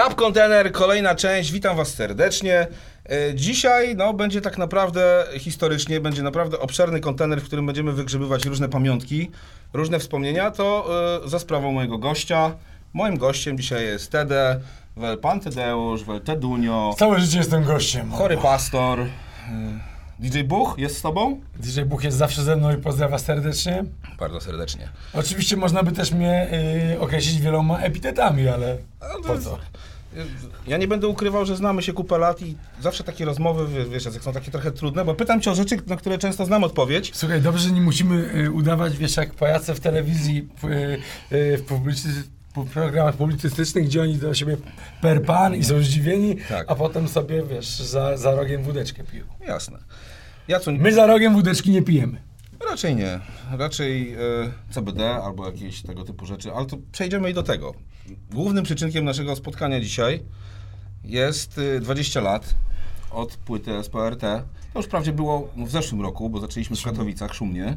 Rap Container, kolejna część, witam was serdecznie. E, Dzisiaj no, będzie tak naprawdę historycznie, będzie naprawdę obszerny kontener, w którym będziemy wygrzebywać różne pamiątki, różne wspomnienia. To e, za sprawą mojego gościa. Moim gościem dzisiaj jest Tede, wel pan Tadeusz, wel Tedunio, Całe życie jestem gościem. chory pastor. e, DJ Buch jest z tobą? DJ Buch jest zawsze ze mną i pozdrawia serdecznie. Bardzo serdecznie. Oczywiście można by też mnie y, określić wieloma epitetami, ale po co? Ja nie będę ukrywał, że znamy się kupę lat i zawsze takie rozmowy, wie- wiesz, jak są takie trochę trudne, bo pytam cię o rzeczy, na które często znam odpowiedź. Słuchaj, dobrze, że nie musimy y, udawać, wiesz, jak pajace w telewizji, y, y, w w programach publicystycznych, gdzie oni do siebie per pan i są zdziwieni, Tak. a potem sobie, wiesz, za, za rogiem wódeczkę piją. Jasne. Ja co, My za rogiem wódeczki nie pijemy. raczej nie. Raczej e, CBD albo jakieś tego typu rzeczy, ale to przejdziemy i do tego. Głównym przyczynkiem naszego spotkania dzisiaj jest e, 20 lat od płyty SPRT. To już wprawdzie było w zeszłym roku, bo zaczęliśmy w Katowicach, szumnie.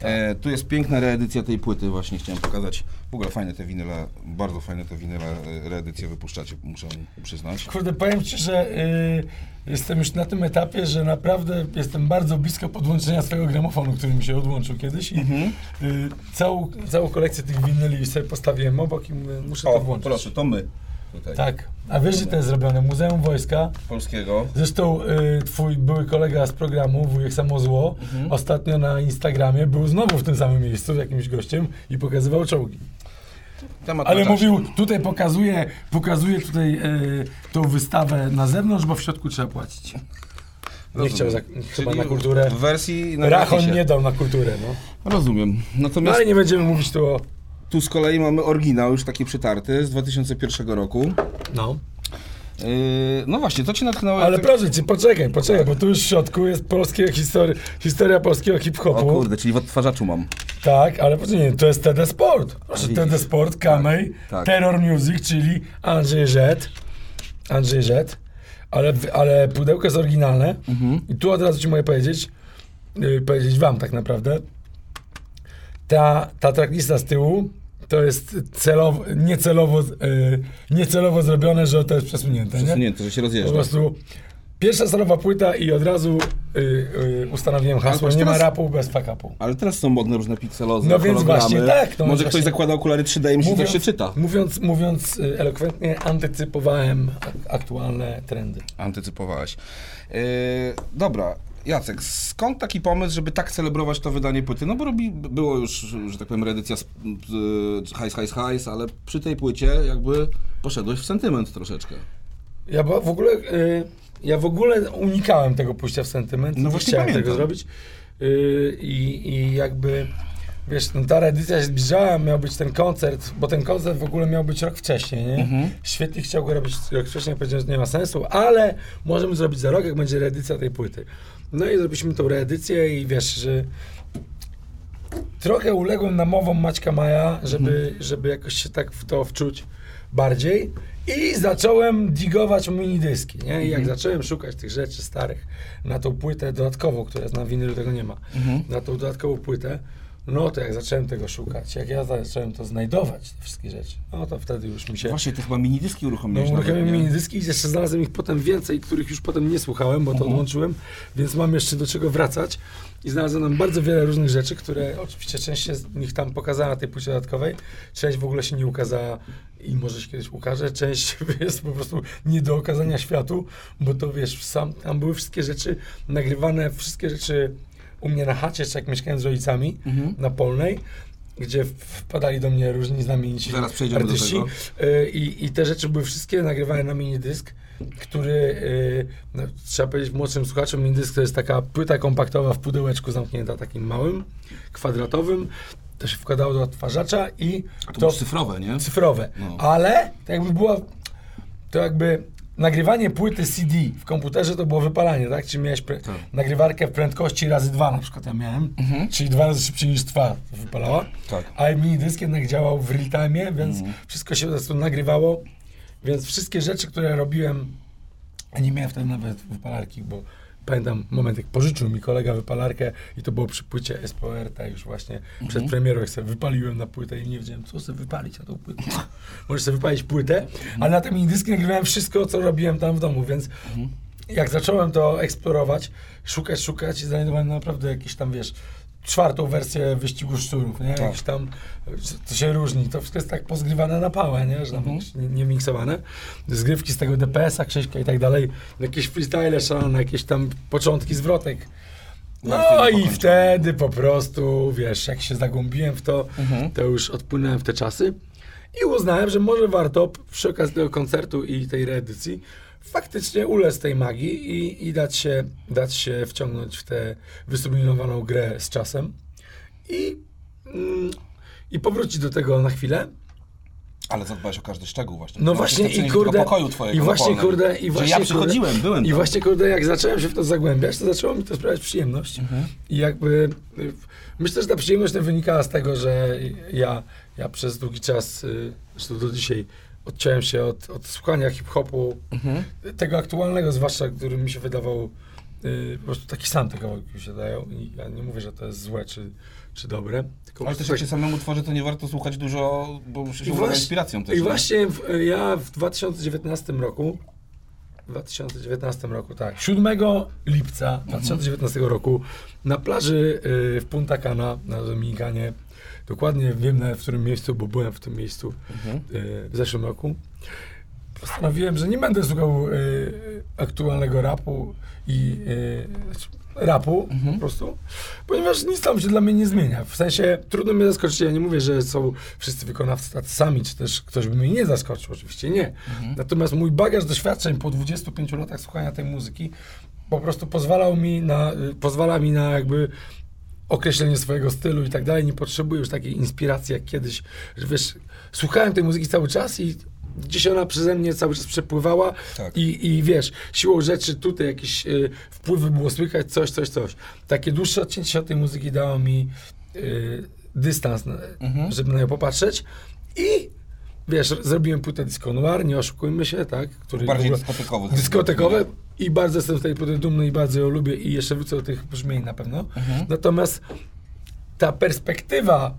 E, tu jest piękna reedycja tej płyty, właśnie chciałem pokazać. W ogóle fajne te winyle, bardzo fajne te winyle, e, reedycje wypuszczacie, muszę przyznać. Kurde, powiem ci, że y, jestem już na tym etapie, że naprawdę jestem bardzo blisko podłączenia swojego gramofonu, który mi się odłączył kiedyś i Mhm. y, całą, całą kolekcję tych winyli sobie postawiłem obok i mówię, muszę to O, włączyć. proszę, to my tutaj. Tak. A wiesz, gdzie to jest zrobione? Muzeum Wojska. Polskiego. Zresztą y, twój były kolega z programu, wujek Samozło, Mhm. ostatnio na Instagramie był znowu w tym samym miejscu, jakimś gościem i pokazywał czołgi. Temat Ale mówił, tutaj pokazuje, pokazuje tutaj y, tą wystawę na zewnątrz, bo w środku trzeba płacić. Nie chciał za, chyba na kulturę. W wersji na Rachon nie dał na kulturę, no. Rozumiem. no. Natomiast ale nie będziemy mówić tu o... tu z kolei mamy oryginał już taki przytarty z 2001 roku. No. Yy, no właśnie, to cię natchnęło... Ale tak- proszę cię, poczekaj, poczekaj, bo tu już w środku jest polskie historia, historia polskiego O hip-hopu. kurde, czyli w odtwarzaczu mam. Tak, ale poczekaj, to jest TD Sport. Proszę. TD Sport, Kamej, tak. Terror Music, czyli Andrzej Żet. Andrzej Żet. Ale, ale pudełko jest oryginalne. Mhm. I tu od razu ci mogę powiedzieć, yy, powiedzieć wam tak naprawdę, ta, ta tracklista z tyłu to jest celowo, niecelowo, yy, niecelowo zrobione, że to jest przesunięte. Nie? Przesunięte, że się Po rozjeżdża. prostu pierwsza solowa płyta i od razu y, y, ustanowiłem hasło, nie ma rapu bez fakapu. Ale teraz są modne różne pikselozy, No więc właśnie tak, no Może właśnie. ktoś zakłada okulary 3D i myśli, że się czyta. Mówiąc, mówiąc elokwentnie, antycypowałem ak- aktualne trendy. Antycypowałeś. Yy, dobra, Jacek, skąd taki pomysł, żeby tak celebrować to wydanie płyty? No bo robi, było już, że tak powiem, reedycja Hajs, Hajs, Hajs, ale przy tej płycie jakby poszedłeś w sentyment troszeczkę. Ja w ogóle, y, ja w ogóle unikałem tego pójścia w sentyment. No nie właśnie chciałem pamiętam. tego zrobić. Y, I i jakby, wiesz, no, ta edycja się zbliżała, miał być ten koncert, bo ten koncert w ogóle miał być rok wcześniej, nie? Mhm. Świetnie chciał go robić rok wcześniej, powiedziałem, że nie ma sensu, ale możemy zrobić za rok, jak będzie reedycja tej płyty. No i zrobiliśmy tą reedycję i wiesz, że trochę uległem namowom Maćka Maja, żeby, żeby jakoś się tak w to wczuć bardziej. I zacząłem digować minidyski, nie? I jak zacząłem szukać tych rzeczy starych na tą płytę dodatkową, która jest na winylu, tego nie ma, na tą dodatkową płytę, no to jak zacząłem tego szukać, jak ja zacząłem to znajdować, te wszystkie rzeczy, no to wtedy już mi się... Właśnie, ty chyba minidyski No, uruchomiłeś uruchomiłem nawet, nie? minidyski i jeszcze znalazłem ich potem więcej, których już potem nie słuchałem, bo to Mhm. odłączyłem, więc mam jeszcze do czego wracać. I znalazłem tam bardzo wiele różnych rzeczy, które oczywiście część się z nich tam pokazała na tej płycie dodatkowej, część w ogóle się nie ukazała i może się kiedyś ukaże, część jest po prostu nie do okazania światu, bo to wiesz, sam, tam były wszystkie rzeczy nagrywane, wszystkie rzeczy u mnie na chacie, czy jak mieszkałem z rodzicami Mhm. na Polnej, gdzie wpadali do mnie różni znamienici Zaraz przejdziemy do artyści. tego. Y, I, I te rzeczy były wszystkie nagrywane na minidysk, który, y, no, trzeba powiedzieć młodszym słuchaczom, minidysk to jest taka płyta kompaktowa w pudełeczku zamknięta takim małym, kwadratowym. To się wkładało do odtwarzacza i A to to cyfrowe, nie? cyfrowe. No. Ale to jakby była, to jakby nagrywanie płyty CD w komputerze to było wypalanie, tak? Czyli miałeś Tak. nagrywarkę w prędkości razy dwa na przykład ja miałem, czyli dwa razy szybciej niż trwa wypalała. Tak. A minidysk jednak działał w real time, więc Mhm. wszystko się po prostu nagrywało. Więc wszystkie rzeczy, które robiłem, a nie miałem wtedy nawet wypalarki, bo pamiętam moment, jak pożyczył mi kolega wypalarkę i to było przy płycie SPORT już właśnie Mhm. przed premierą, jak sobie wypaliłem na płytę i nie wiedziałem, co sobie wypalić na tą płytę. Możesz sobie wypalić płytę, Mhm. ale na tym minidysku nagrywałem wszystko, co robiłem tam w domu, więc Mhm. jak zacząłem to eksplorować, szukać, szukać i znajdowałem naprawdę jakieś tam, wiesz, czwartą wersję wyścigu szczurów, nie? Tak. Jakieś tam, to się różni, to wszystko jest tak pozgrywane na pałę, nie? Że Mhm. nie, nie miksowane. Zgrywki z tego DPS-a, Krzyśka i tak dalej, jakieś freestyle szalone, jakieś tam początki zwrotek. No Bardzo i wtedy po prostu, wiesz, jak się zagłębiłem w to, Mhm. to już odpłynąłem w te czasy i uznałem, że może warto przy okazji tego koncertu i tej reedycji faktycznie ulec tej magii i, i dać, się, dać się wciągnąć w tę wysublimowaną grę z czasem i, mm, i powrócić do tego na chwilę. Ale zadbałeś o każdy szczegół właśnie. No Możesz właśnie i kurde, pokoju twojego i właśnie kurde, i właśnie ja kurde, przychodziłem, byłem I tam. właśnie kurde, jak zacząłem się w to zagłębiać, to zaczęło mi to sprawiać przyjemność. Mhm. I jakby y, myślę, że ta przyjemność wynikała z tego, że ja, ja przez długi czas, y, zresztą do dzisiaj, odciąłem się od, od słuchania hip-hopu, Mhm. tego aktualnego zwłaszcza, który mi się wydawał y, po prostu taki sam te kawałki mi się dają. I ja nie mówię, że to jest złe czy, czy dobre. Tylko Ale też jak tak- się samemu tworzy, to nie warto słuchać dużo, bo się właśnie- inspiracją też. I nie? właśnie w, ja w 2019 roku, w 2019 roku, tak, 7 lipca 2019 roku na plaży y, w Punta Cana na Dominikanie, dokładnie wiem nawet w którym miejscu, bo byłem w tym miejscu Mhm. y, w zeszłym roku, postanowiłem, że nie będę słuchał y, aktualnego rapu i y, rapu po prostu, ponieważ nic tam się dla mnie nie zmienia. W sensie trudno mnie zaskoczyć. Ja nie mówię, że są wszyscy wykonawcy tacy sami, czy też ktoś by mnie nie zaskoczył. Oczywiście nie. Natomiast mój bagaż doświadczeń po 25 latach słuchania tej muzyki po prostu pozwalał mi na, pozwala mi na jakby określenie swojego stylu i tak dalej. Nie potrzebuję już takiej inspiracji jak kiedyś, że wiesz, słuchałem tej muzyki cały czas i gdzieś ona przeze mnie cały czas przepływała Tak. i, i wiesz, siłą rzeczy tutaj jakieś y, wpływy było słychać, coś, coś, coś. Takie dłuższe odcięcie się od tej muzyki dało mi y, dystans, Mhm. żeby na nią popatrzeć i wiesz, zrobiłem płytę disco noir, nie oszukujmy się, tak? Który Bardziej ogóle- dyskotekowych. dyskotekowe i bardzo jestem z tej płyty dumny i bardzo ją lubię i jeszcze wrócę do tych brzmień na pewno. Mhm. Natomiast ta perspektywa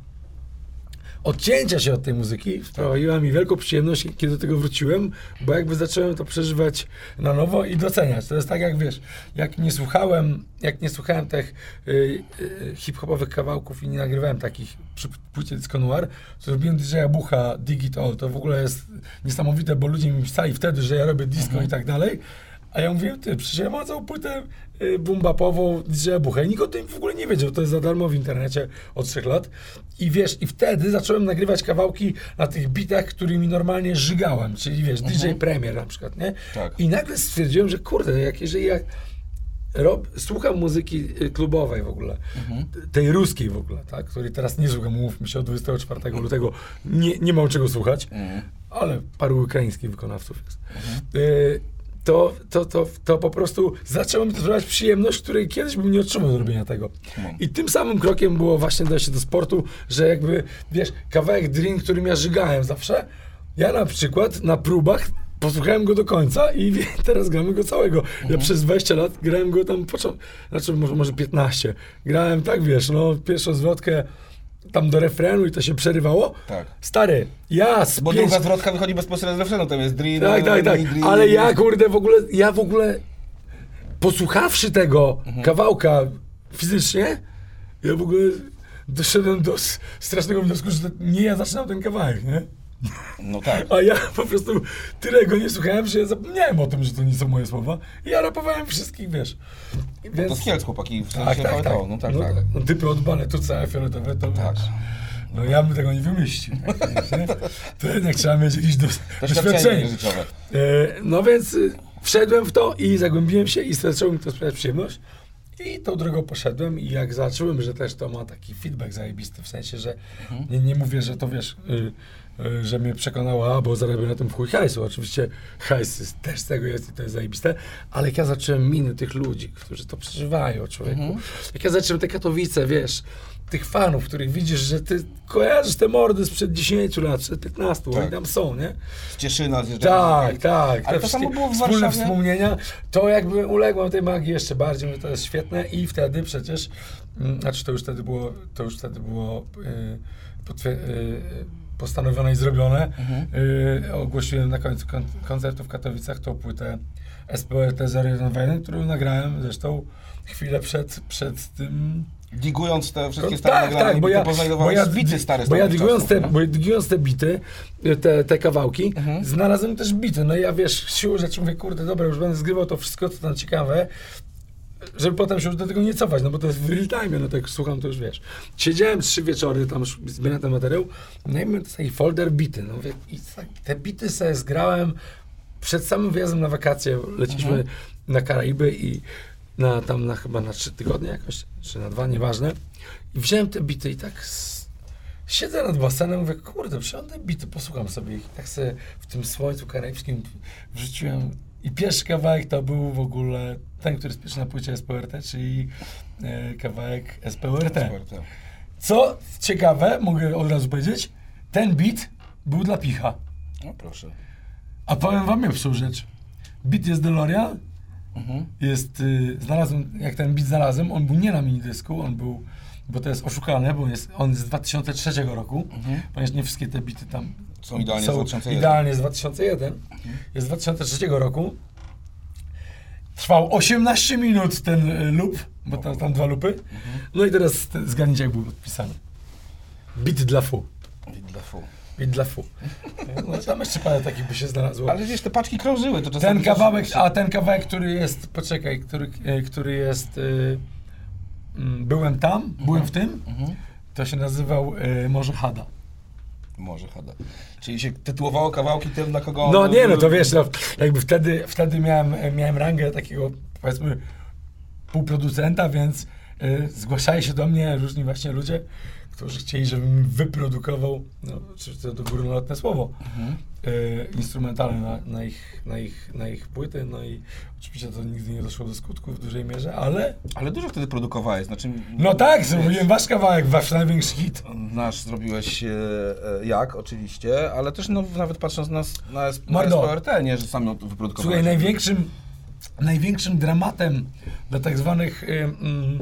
odcięcia się od tej muzyki sprawiła mi wielką przyjemność, kiedy do tego wróciłem, bo jakby zacząłem to przeżywać na nowo i doceniać. To jest tak jak wiesz, jak nie słuchałem, jak nie słuchałem tych y, y, hip-hopowych kawałków i nie nagrywałem takich przy płycie Disco Noir, to zrobiłem DJ-a Bucha, Digital, to w ogóle jest niesamowite, bo ludzie mi pisali wtedy, że ja robię disco i tak dalej, a ja mówiłem, ty, przecież ja mam całą płytę y, boom-bapową DJ Bucha i nikt o tym w ogóle nie wiedział, to jest za darmo w internecie od trzech lat. I wiesz, i wtedy zacząłem nagrywać kawałki na tych bitach, którymi normalnie żygałem, czyli wiesz, DJ Premier na przykład, nie? Tak. I nagle stwierdziłem, że kurde, jak jeżeli ja rob, słucham muzyki y, klubowej w ogóle, t- tej ruskiej w ogóle, tak, której teraz nie słucham, mówmy się, od 24 lutego nie, nie mam czego słuchać, Mhm. ale paru ukraińskich wykonawców jest. Y, to, to, to, to po prostu to sprawiać przyjemność, której kiedyś bym nie otrzymał do robienia tego. Kumam. I tym samym krokiem było właśnie dojście do sportu, że jakby, wiesz, kawałek Dream, którym ja żygałem zawsze, ja na przykład na próbach posłuchałem go do końca i teraz gramy go całego. Ja przez 20 lat grałem go tam, począ- znaczy może, może 15. Grałem tak, wiesz, no, pierwszą zwrotkę tam do refrenu i to się przerywało. Tak. Stary, ja z Bo pięć... druga zwrotka wychodzi bezpośrednio z refrenu, tam jest dream, Tak, tak, tak. Ale ja kurde w ogóle, ja w ogóle posłuchawszy tego Mhm. kawałka fizycznie, ja w ogóle doszedłem do strasznego wniosku, że nie ja zaczynam ten kawałek, nie? No tak. A ja po prostu tyle go nie słuchałem, że ja zapomniałem o tym, że to nie są moje słowa. I ja rapowałem wszystkich, wiesz. To Więc... z Kielc chłopaki, w sensie Tak, tak, tak. No tak, tak. No, typy od baletu całe fioletowe, to Tak. wiesz. No ja bym tego nie wymyślił. nie? To jednak trzeba mieć jakieś dos- Doświadczenie. E, No więc y, wszedłem w to i zagłębiłem się i zaczęło mi to sprawiać przyjemność. I tą drogą poszedłem i jak zacząłem, że też to ma taki feedback zajebisty, w sensie, że nie, nie mówię, że to wiesz, y, że mnie przekonało, a bo zarabiam na tym w chuj hajsu. Oczywiście hajs też z tego jest i to jest zajebiste, ale jak ja zacząłem miny tych ludzi, którzy to przeżywają, człowieku. Jak ja zacząłem te Katowice, wiesz, tych fanów, których widzisz, że ty kojarzysz te mordy sprzed 10 lat, sprzed 15, Tak. oni tam są, nie? Z Cieszyna. Tak, tak. Ale to samo było w Wspólne Warszawie? wspomnienia, to jakby uległem tej magii jeszcze bardziej, mówię, to jest świetne i wtedy przecież, mm, znaczy to już wtedy było, to już wtedy było yy, potwier- yy, postanowione i zrobione. Mhm. Yy, ogłosiłem na końcu kon- koncertu w Katowicach tą płytę SPRT 01, którą nagrałem zresztą chwilę przed, przed tym Digując te wszystkie no, stare tak, nagrane, tak, bo ja, bo ja, bity stare bo ja digując czasów, te, bo ja digując te bity, te, te kawałki, Mhm. znalazłem też bity. No i ja wiesz, siłą rzeczy mówię, kurde, dobra, już będę zgrywał to wszystko, co tam ciekawe, żeby potem się już do tego nie cofać, no bo to jest w real time, no tak jak słucham, to już wiesz. Siedziałem trzy wieczory, tam już zbierałem ten materiał, no i miałem taki folder bity, no mówię, i te bity sobie zgrałem przed samym wyjazdem na wakacje, leciliśmy Mhm. na Karaiby i na, tam na chyba na trzy tygodnie jakoś, czy na dwa, nieważne. I wziąłem te bity i tak s- siedzę nad basenem, mówię, kurde, przyjąłem te bity, posłucham sobie ich. Tak sobie w tym słońcu karaibskim wrzuciłem i pierwszy kawałek to był w ogóle ten, który jest pierwszy na płycie SPRT, czyli e, kawałek SPRT. Super, tak. Co ciekawe, mogę od razu powiedzieć, ten beat był dla Picha. No proszę. A powiem wam pierwszą rzecz. Beat jest DeLorean, Mhm. jest, y, znalazłem, jak ten beat znalazłem, on był nie na minidysku, on był, bo to jest oszukane, bo jest, on jest z 2003 roku, Mhm. ponieważ nie wszystkie te bity tam Są idealnie z 2001. idealnie z 2001. Jest z 2003 roku. Trwał 18 minut ten y, loop, bo tam, tam dwa lupy. No i teraz te- zgadnijcie, jak był podpisany. Beat dla fu. I dla fu. Beat dla fu. No, tam jeszcze parę takich by się znalazło. Ale wiesz, te paczki krążyły, to. Ten kawałek, a ten kawałek, który jest, poczekaj, który, e, który jest, y, byłem tam, byłem w tym, Mhm. to się nazywał y, Może Hada. Może Hada. Czyli się tytułowało kawałki tym, na kogo... No nie, no to wiesz, no, jakby wtedy, wtedy miałem, miałem rangę takiego, powiedzmy, półproducenta, więc y, zgłaszali się do mnie różni właśnie ludzie, którzy chcieli, żebym wyprodukował, no oczywiście to górnolotne słowo, Mhm. y, instrumentalne na, na, ich, na, ich, na ich płyty, no i oczywiście to nigdy nie doszło do skutku w dużej mierze, ale Ale dużo wtedy produkowałeś, znaczy... no tak, zrobiłem wasz kawałek, wasz największy hit. Nasz zrobiłeś e, e, jak, oczywiście, ale też no, nawet patrząc na, na, na. SPRT, nie, że sam ją wyprodukowałeś. Słuchaj, największym, największym dramatem dla tak zwanych, y, mm,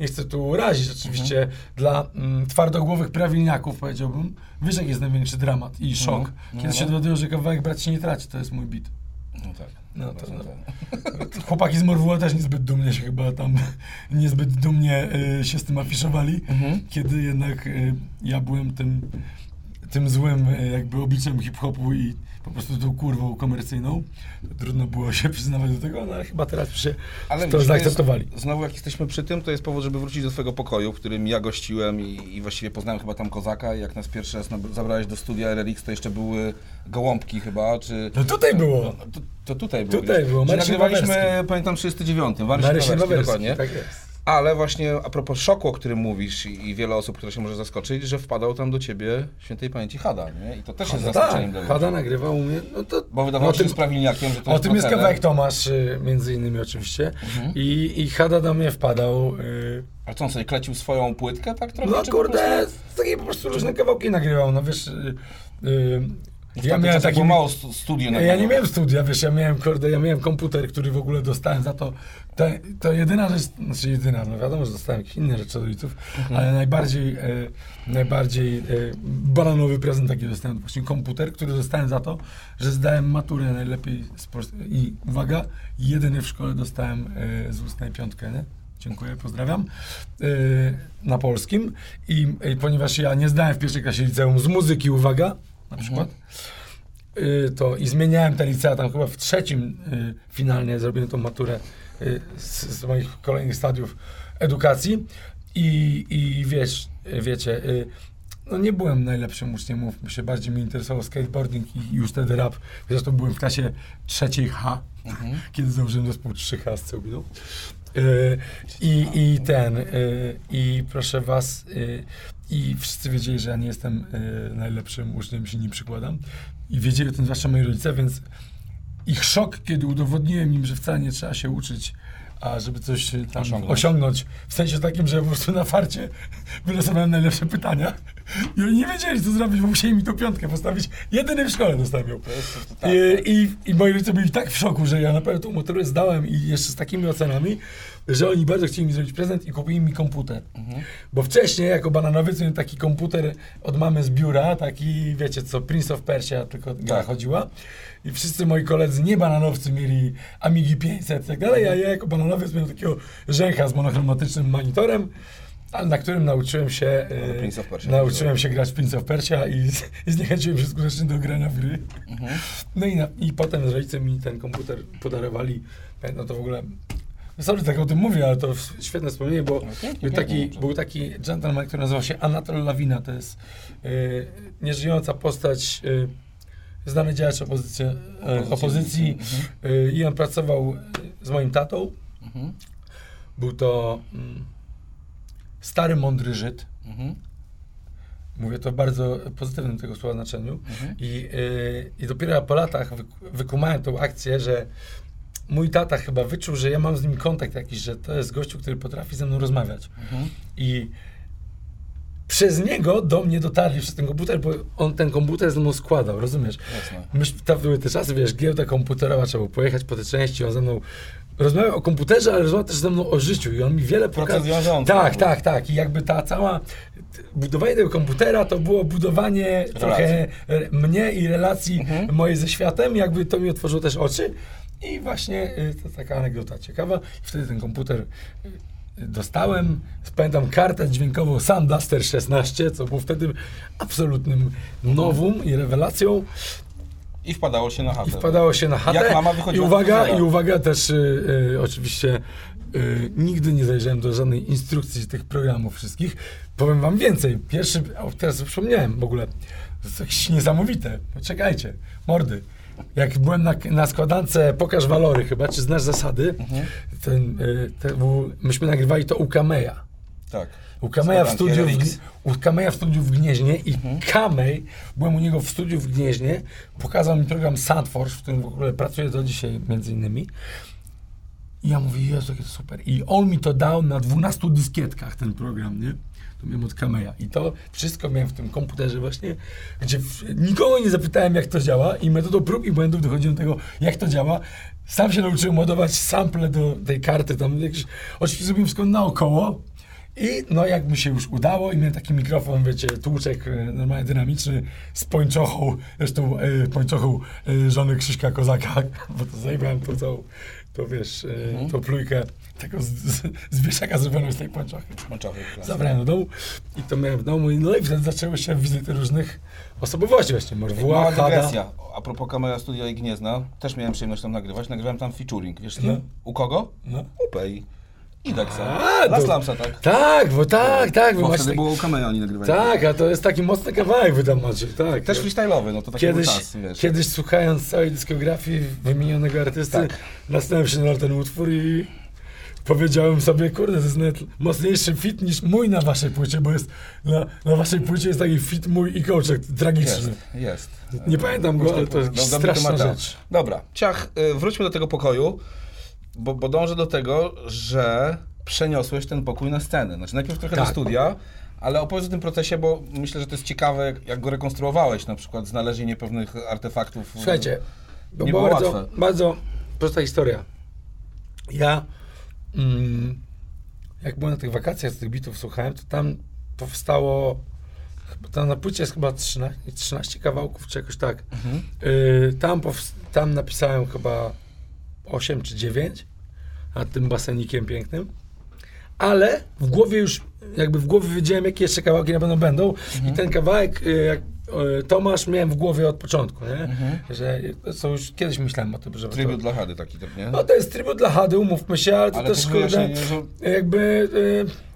nie chcę tu urazić oczywiście, Mhm. dla mm, twardogłowych prawilniaków powiedziałbym, wiesz jak jest największy dramat i szok. Mhm. Kiedy No. się dowiadują, że kawałek brać się nie traci, to jest mój bit. No tak. No to- Właśnie tak. Chłopaki z Morwuła też niezbyt dumnie się chyba tam, niezbyt dumnie y, się z tym afiszowali, Mhm. kiedy jednak y, ja byłem tym, tym złym y, jakby obliczem hip-hopu i po prostu tą kurwą komercyjną. Trudno było się przyznawać do tego, no ale chyba teraz się Ale to widzisz, jest- zaakceptowali. Znowu jak jesteśmy przy tym, to jest powód, żeby wrócić do twojego pokoju, w którym ja gościłem i, i właściwie poznałem chyba tam Kozaka i jak nas pierwszy raz zabrałeś do studia RRX, to jeszcze były gołąbki chyba, czy... No tutaj było. No, to, to tutaj było. Tutaj było, Marcin nagrywaliśmy, Wawerski. pamiętam, 39, Marcin Marcin Wawerski, Wawerski, dokładnie. tak jest. Ale właśnie a propos szoku, o którym mówisz i, i wiele osób, które się może zaskoczyć, że wpadał tam do ciebie świętej pamięci Hada, nie? I to też jest No zaskoczeniem dla tak, ludzi. Hada nagrywał u mnie, no to... Bo wydawało o się tym- z prawilniakiem, że to O tym jest kawałek Tomasz, y, między innymi oczywiście. Mhm. I, I Hada do mnie wpadał. y, A co on sobie klecił swoją płytkę, tak trochę? No czy po kurde, prostu- takie po prostu różne kawałki nagrywał, no wiesz... y, y, ja miałem taki... mało stu- studiów. Ja, ja nie miałem studia, wiesz, ja miałem, kurde, ja miałem komputer, który w ogóle dostałem za to. To, to jedyna rzecz, znaczy jedyna, no wiadomo, że dostałem jakieś inne rzeczy od rodziców, Mhm. ale najbardziej, e, najbardziej e, bananowy prezent taki dostałem, właśnie komputer, który dostałem za to, że zdałem maturę najlepiej z Pols- i uwaga, jedyny w szkole dostałem e, z ustnej piątkę, nie? Dziękuję, pozdrawiam. E, na polskim. I, I ponieważ ja nie zdałem w pierwszej klasie liceum z muzyki, uwaga, na przykład, y, to i zmieniałem te licea tam chyba w trzecim y, finalnie zrobiłem tą maturę y, z, z moich kolejnych stadiów edukacji i, i wiesz, wiecie, no nie byłem najlepszym uczniem, mówmy się, bardziej mnie interesował skateboarding i już wtedy rap. Zresztą byłem w klasie trzeciej H, kiedy założyłem zespół 3H z Cełbiną. Y, I, I ten, y, i proszę was, y, i wszyscy wiedzieli, że ja nie jestem najlepszym uczniem, się nie przykładam. I wiedzieli o tym zwłaszcza moi rodzice, więc ich szok, kiedy udowodniłem im, że wcale nie trzeba się uczyć, a żeby coś tam Osiągnąć. osiągnąć. W sensie takim, że po prostu na farcie wylosowałem najlepsze pytania i oni nie wiedzieli, co zrobić, bo musieli mi tą piątkę postawić. Jedyny w szkole dostałem ją. Jest, to, tak, I, i, I moi rodzice byli tak w szoku, że ja na pewno tą maturę zdałem i jeszcze z takimi ocenami, że oni bardzo chcieli mi zrobić prezent i kupili mi komputer. Mhm. Bo wcześniej, jako bananowiec, miałem taki komputer od mamy z biura, taki, wiecie co, Prince of Persia, tylko gra Tak. chodziła. I wszyscy moi koledzy, nie bananowcy, mieli Amigi 500 i tak dalej, a ja jako bananowiec miałem takiego rzęcha z monochromatycznym monitorem, na którym nauczyłem się, e, Prince of Persia. nauczyłem się grać w Prince of Persia i, z- i zniechęciłem się skutecznie do grania w gry. Mhm. No i, na, i potem rodzice mi ten komputer podarowali. No to w ogóle. Sorry, tak o tym mówię, ale to świetne wspomnienie, bo No, był, taki, był taki gentleman, który nazywał się Anatol Lawina. To jest y, nieżyjąca postać, y, znany działacz opozycji, Opozycji. y, i on pracował z moim tatą. Mhm. Był to mm, stary, mądry Żyd. Mhm. Mówię to w bardzo pozytywnym tego słowa znaczeniu. Mhm. I, y, I dopiero po latach wyk- wykumałem tą akcję, że mój tata chyba wyczuł, że ja mam z nim kontakt jakiś, że to jest gościu, który potrafi ze mną rozmawiać. Mhm. I przez niego do mnie dotarli przez ten komputer, bo on ten komputer ze mną składał, rozumiesz? Jasne. Myśmy, tam były te czasy, wiesz, giełda komputerowa, trzeba było pojechać po te części, on ze mną rozmawiał o komputerze, ale rozmawiał też ze mną o życiu i on mi wiele pokazał. Tak, tak, tak. I jakby ta cała, budowanie tego komputera to było budowanie trochę e, mnie i relacji Mhm. mojej ze światem, jakby to mi otworzyło też oczy. I właśnie y, to taka anegdota ciekawa. I wtedy ten komputer y, dostałem. Pamiętam kartę dźwiękową Sam Duster 16, co było wtedy absolutnym nowum i rewelacją. I wpadało się na chatę. I wpadało się na chatę. Jak mama I wychodziła z uwaga, i uwaga też y, y, oczywiście y, nigdy nie zajrzałem do żadnej instrukcji tych programów wszystkich. Powiem wam więcej. Pierwszy, teraz przypomniałem w ogóle, to jest jakieś niesamowite. Poczekajcie, mordy. Jak byłem na, na składance Pokaż Walory chyba, czy znasz zasady, Mhm. ten, y, ten, myśmy nagrywali to u Kameja. Tak. U Kameja w, studiu w, u Kameja w studiu w Gnieźnie i Mhm. Kamej, byłem u niego w studiu w Gnieźnie, pokazał mi program Sandforce, w którym w ogóle pracuję do dzisiaj między innymi. I ja mówię, Jezu, jakie to super. I on mi to dał na 12 dyskietkach, ten program, nie? To miałem od Kameja. I to wszystko miałem w tym komputerze właśnie, gdzie w, nikogo nie zapytałem, jak to działa i metodą prób i błędów dochodziłem do tego, jak to działa. Sam się nauczyłem ładować sample do tej karty, tam jakieś, oczywiście zrobiłem wszystko naokoło. I no jak mi się już udało i miałem taki mikrofon, wiecie, tłuczek e, normalnie dynamiczny z pończochą, zresztą e, pończochą e, żony Krzyśka Kozaka, bo to zajmowałem tą całą, to wiesz, e, Mhm. tą plujkę tego z, z, z wieszaka zrobioną z tej pończochy. Klas. Zabrałem do domu i to miałem w domu i no i wtedy zaczęły się wizyty różnych osobowości właśnie, Morwła, Hada. A propos kamera studia i Gniezna, też miałem przyjemność tam nagrywać. Nagrywałem tam featuring. Wiesz, no. u kogo? No. U Pei. I Dexa. A, Na to- Slamsa, tak. Tak, bo tak, tak, bo Bo wtedy tak, było u Kamea oni nagrywali. tak, a to jest taki mocny kawałek wy tam macie, tak. Też freestyle'owy, no to taki Kiedyś, był czas, wiesz. kiedyś słuchając całej dyskografii wymienionego artysty, Tak. nastawiłem się na ten utwór i powiedziałem sobie, kurde, to jest nawet mocniejszy fit niż mój na waszej płycie, bo jest na, na waszej płycie jest taki fit mój i kołczek tragiczny. Jest, jest. Nie pamiętam go, ale to jest Dobry straszna temat. rzecz. Dobra, ciach, y, wróćmy do tego pokoju, bo, bo dążę do tego, że przeniosłeś ten pokój na scenę. Znaczy najpierw trochę do Tak. studia, ale opowiedz o tym procesie, bo myślę, że to jest ciekawe, jak- go rekonstruowałeś, na przykład znalezienie pewnych artefaktów. Słuchajcie, bo Nie było bardzo, łatwe. bardzo prosta historia. Ja, mm, jak byłem na tych wakacjach z tych bitów słuchałem, to tam powstało, tam na płycie jest chyba 13, 13 kawałków, czy jakoś tak. Mhm. Y, tam, tam napisałem chyba 8 czy 9 nad tym basenikiem pięknym. Ale w głowie już, jakby w głowie wiedziałem, jakie jeszcze kawałki na pewno będą. I ten kawałek, y, jak y, Tomasz, miałem w głowie od początku, nie? Mhm. Że co już kiedyś myślałem o tym, że Tribut to, dla Hady taki, tak, nie? no to jest tribut dla Hady, umówmy się, ale to Ale też to kurde, że... jakby y,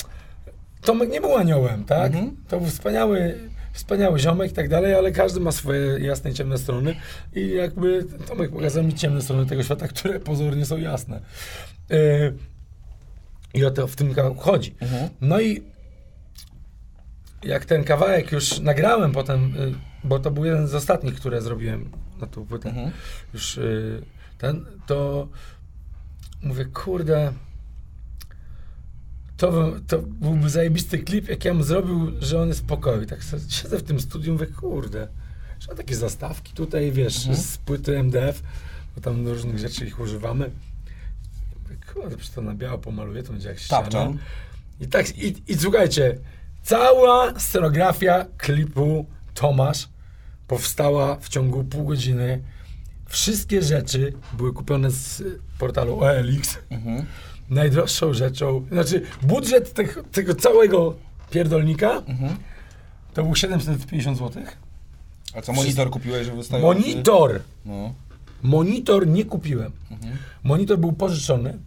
Tomek nie był aniołem, tak? Mhm. To był wspaniały, wspaniały ziomek i tak dalej, ale każdy ma swoje jasne i ciemne strony i jakby Tomek pokazał mi ciemne strony tego świata, które pozornie są jasne. Y, I o to w tym kawałku chodzi. Mhm. No i jak ten kawałek już nagrałem potem, y, bo to był jeden z ostatnich, które zrobiłem na tą płytę, Mhm. już y, ten, to mówię, kurde, to, bym- to byłby zajebisty klip, jak ja bym zrobił, że on jest w pokoju. Tak siedzę w tym studium, mówię, kurde, że mam takie zastawki tutaj, wiesz, z płyty MDF, bo tam do różnych rzeczy ich używamy. Kurde, przecież to na biało pomaluję, to będzie jak ściana. I tak, i, i słuchajcie, cała scenografia klipu Tomasz powstała w ciągu pół godziny. Wszystkie rzeczy były kupione z portalu OLX. Mhm. Najdroższą rzeczą, znaczy budżet tego, tego całego pierdolnika Mhm. to był 750 zł. A co, monitor kupiłeś, że wystaje? Monitor! No. Monitor nie kupiłem. Mhm. Monitor był pożyczony.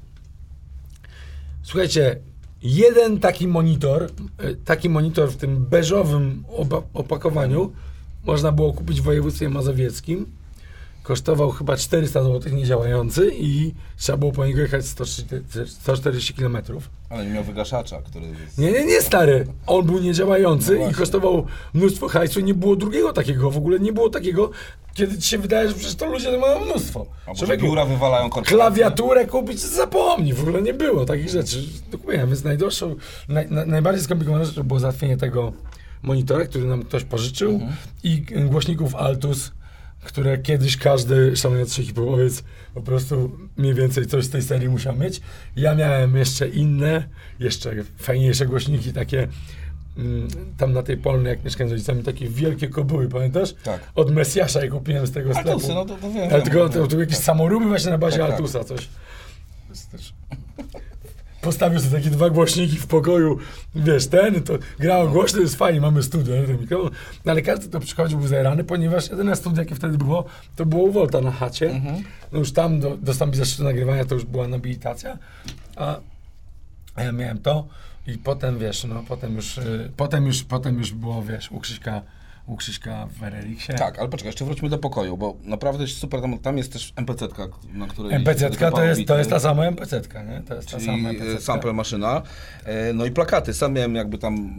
Słuchajcie, jeden taki monitor, e, taki monitor w tym beżowym opakowaniu można było kupić w województwie mazowieckim. Kosztował chyba 400 zł, niedziałający i trzeba było po niego jechać 130 140 km. Ale nie miał wygaszacza, który jest... Nie, nie, nie stary. On był niedziałający No i kosztował mnóstwo hajsu. Nie było drugiego takiego, w ogóle nie było takiego, kiedy ci się wydaje, że przecież to ludzie mają mnóstwo. Albo że Człowieku, biura wywalają korporacje. klawiaturę kupić zapomnij, w ogóle nie było takich rzeczy. Dokupiłem, więc najdroższą, naj, na, najbardziej skomplikowaną rzeczą było załatwienie tego monitora, który nam ktoś pożyczył Mhm. i głośników Altus, które kiedyś każdy szanujący hipopowiec po prostu mniej więcej coś z tej serii musiał mieć. Ja miałem jeszcze inne, jeszcze fajniejsze głośniki, takie mm, tam na tej polnej, jak mieszkałem z rodzicami, takie wielkie kobyły, pamiętasz? Tak. Od Mesjasza je kupiłem z tego sklepu. Altusy, no to, to wiem. Ale tylko wiem. to, to jakieś samoróby właśnie na bazie Tak, tak. Altusa, coś. Postawił sobie takie dwa głośniki w pokoju, wiesz, ten, to grało głośno, jest fajnie, mamy studio, nie, ten mikrofon. No, ale każdy to przychodził, był zajrany, ponieważ jedyne studio, jakie wtedy było, to było u Volta na chacie. Mhm. No już tam do, dostąpić zaszczytu nagrywania, to już była nobilitacja, a, a ja miałem to i potem, wiesz, no, potem już, y, potem już, potem już było, wiesz, u Krzyśka, u Krzyśka w Reliksie. Tak, ale poczekaj, jeszcze wróćmy do pokoju, bo naprawdę jest super, tam, tam jest też MPC-tka, na której... MPC-tka to jest, to jest ta sama MPC-tka, nie? To jest ta sama e, MPC-tka. sample maszyna. E, No i plakaty. Sam miałem jakby tam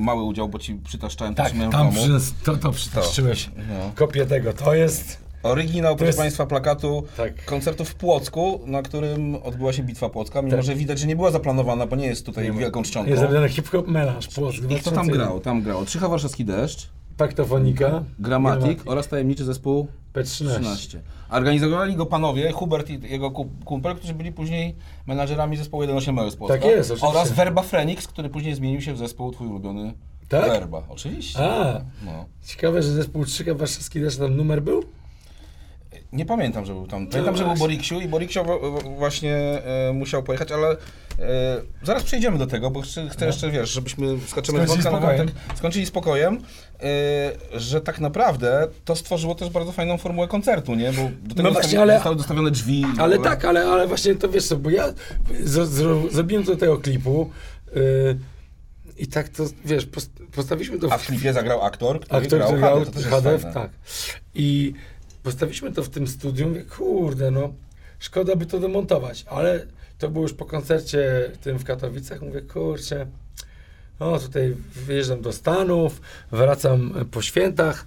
mały udział, bo ci przytaszczałem to, Tak, miałem tam przynes, to, to przytaszczyłeś No. kopię tego. To jest... Oryginał, proszę jest- Państwa, plakatu Tak. koncertu w Płocku, na którym odbyła się Bitwa Płocka, mimo Tak. że widać, że nie była zaplanowana, bo nie jest tutaj wielką czcionką. Jest zrobiony hip-hop melanż. Płock, I kto tam 2001. grał? Tam grał Trzycha Warszawski Deszcz, Paktofonika. Gramatik oraz tajemniczy zespół P13. 13. Organizowali go panowie, Hubert i jego ku- kumpel, którzy byli później menadżerami zespołu 1.8 z Płocka. Tak jest, oczywiście. Oraz Verba Phoenix, który później zmienił się w zespół twój ulubiony Tak? Verba. Oczywiście. A, No. ciekawe, że zespół Trzyka Warszawski też tam numer był? Nie pamiętam, że był tam. Pamiętam, że był. Boriksiu i Boriksio wa- właśnie e, musiał pojechać, ale e, zaraz przejdziemy do tego, bo chcę, chcę jeszcze, wiesz, żebyśmy skaczemy z No. Wątka na spokojem. wątek, skończyli spokojem, e, że tak naprawdę to stworzyło też bardzo fajną formułę koncertu, nie? Bo do tego No właśnie, zostawi- ale- zostały dostawione drzwi. w Ale tak, ale, ale właśnie to wiesz co, bo ja z, z, zrobiłem do tego klipu yy, i tak to, wiesz, post, postawiliśmy to A w klipie zagrał aktor, który Aktor, grał grał HD, to też jest HDF, fajne. tak. I postawiliśmy to w tym studiu, mówię, kurde, no, szkoda by to demontować, ale to było już po koncercie tym w Katowicach, mówię, kurczę, no tutaj wyjeżdżam do Stanów, wracam po świętach,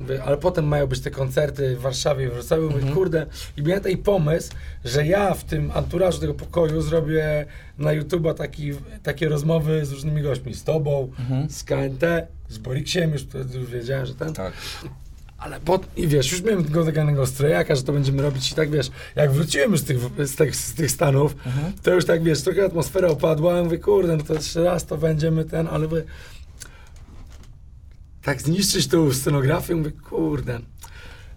mówię, ale potem mają być te koncerty w Warszawie i Wrocławiu, mówię, Mhm. kurde, i miałem taki pomysł, że ja w tym anturażu tego pokoju zrobię na YouTube'a taki, takie rozmowy z różnymi gośćmi, z tobą, Mhm. z KNT, z Boriksiem, już wtedy już wiedziałem, że ten, Tak. Ale po, i wiesz, już miałem tego zaganego strojaka, że to będziemy robić i tak wiesz, jak wróciłem już z tych, z tych, z tych Stanów, Mhm. to już tak wiesz, trochę atmosfera opadła, ja mówię, kurde, no to jeszcze raz to będziemy ten, ale mówię, tak zniszczyć tą scenografię, mówię, kurde,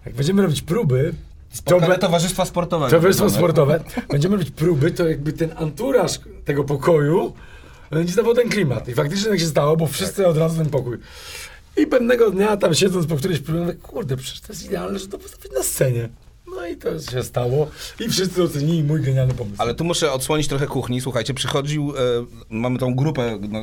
jak będziemy robić próby, to, Spotkanie be- towarzystwa sportowego. towarzystwo sportowe, będziemy robić próby, to jakby ten anturaż tego pokoju będzie dawał ten klimat. I faktycznie tak się stało, bo wszyscy od razu ten pokój. I pewnego dnia tam siedząc po którejś próbie, mówię, kurde, przecież to jest idealne, że to postawić na scenie. No i to się stało i wszyscy ocenili mój genialny pomysł. Ale tu muszę odsłonić trochę kuchni. Słuchajcie, przychodził, e, mamy tą grupę no,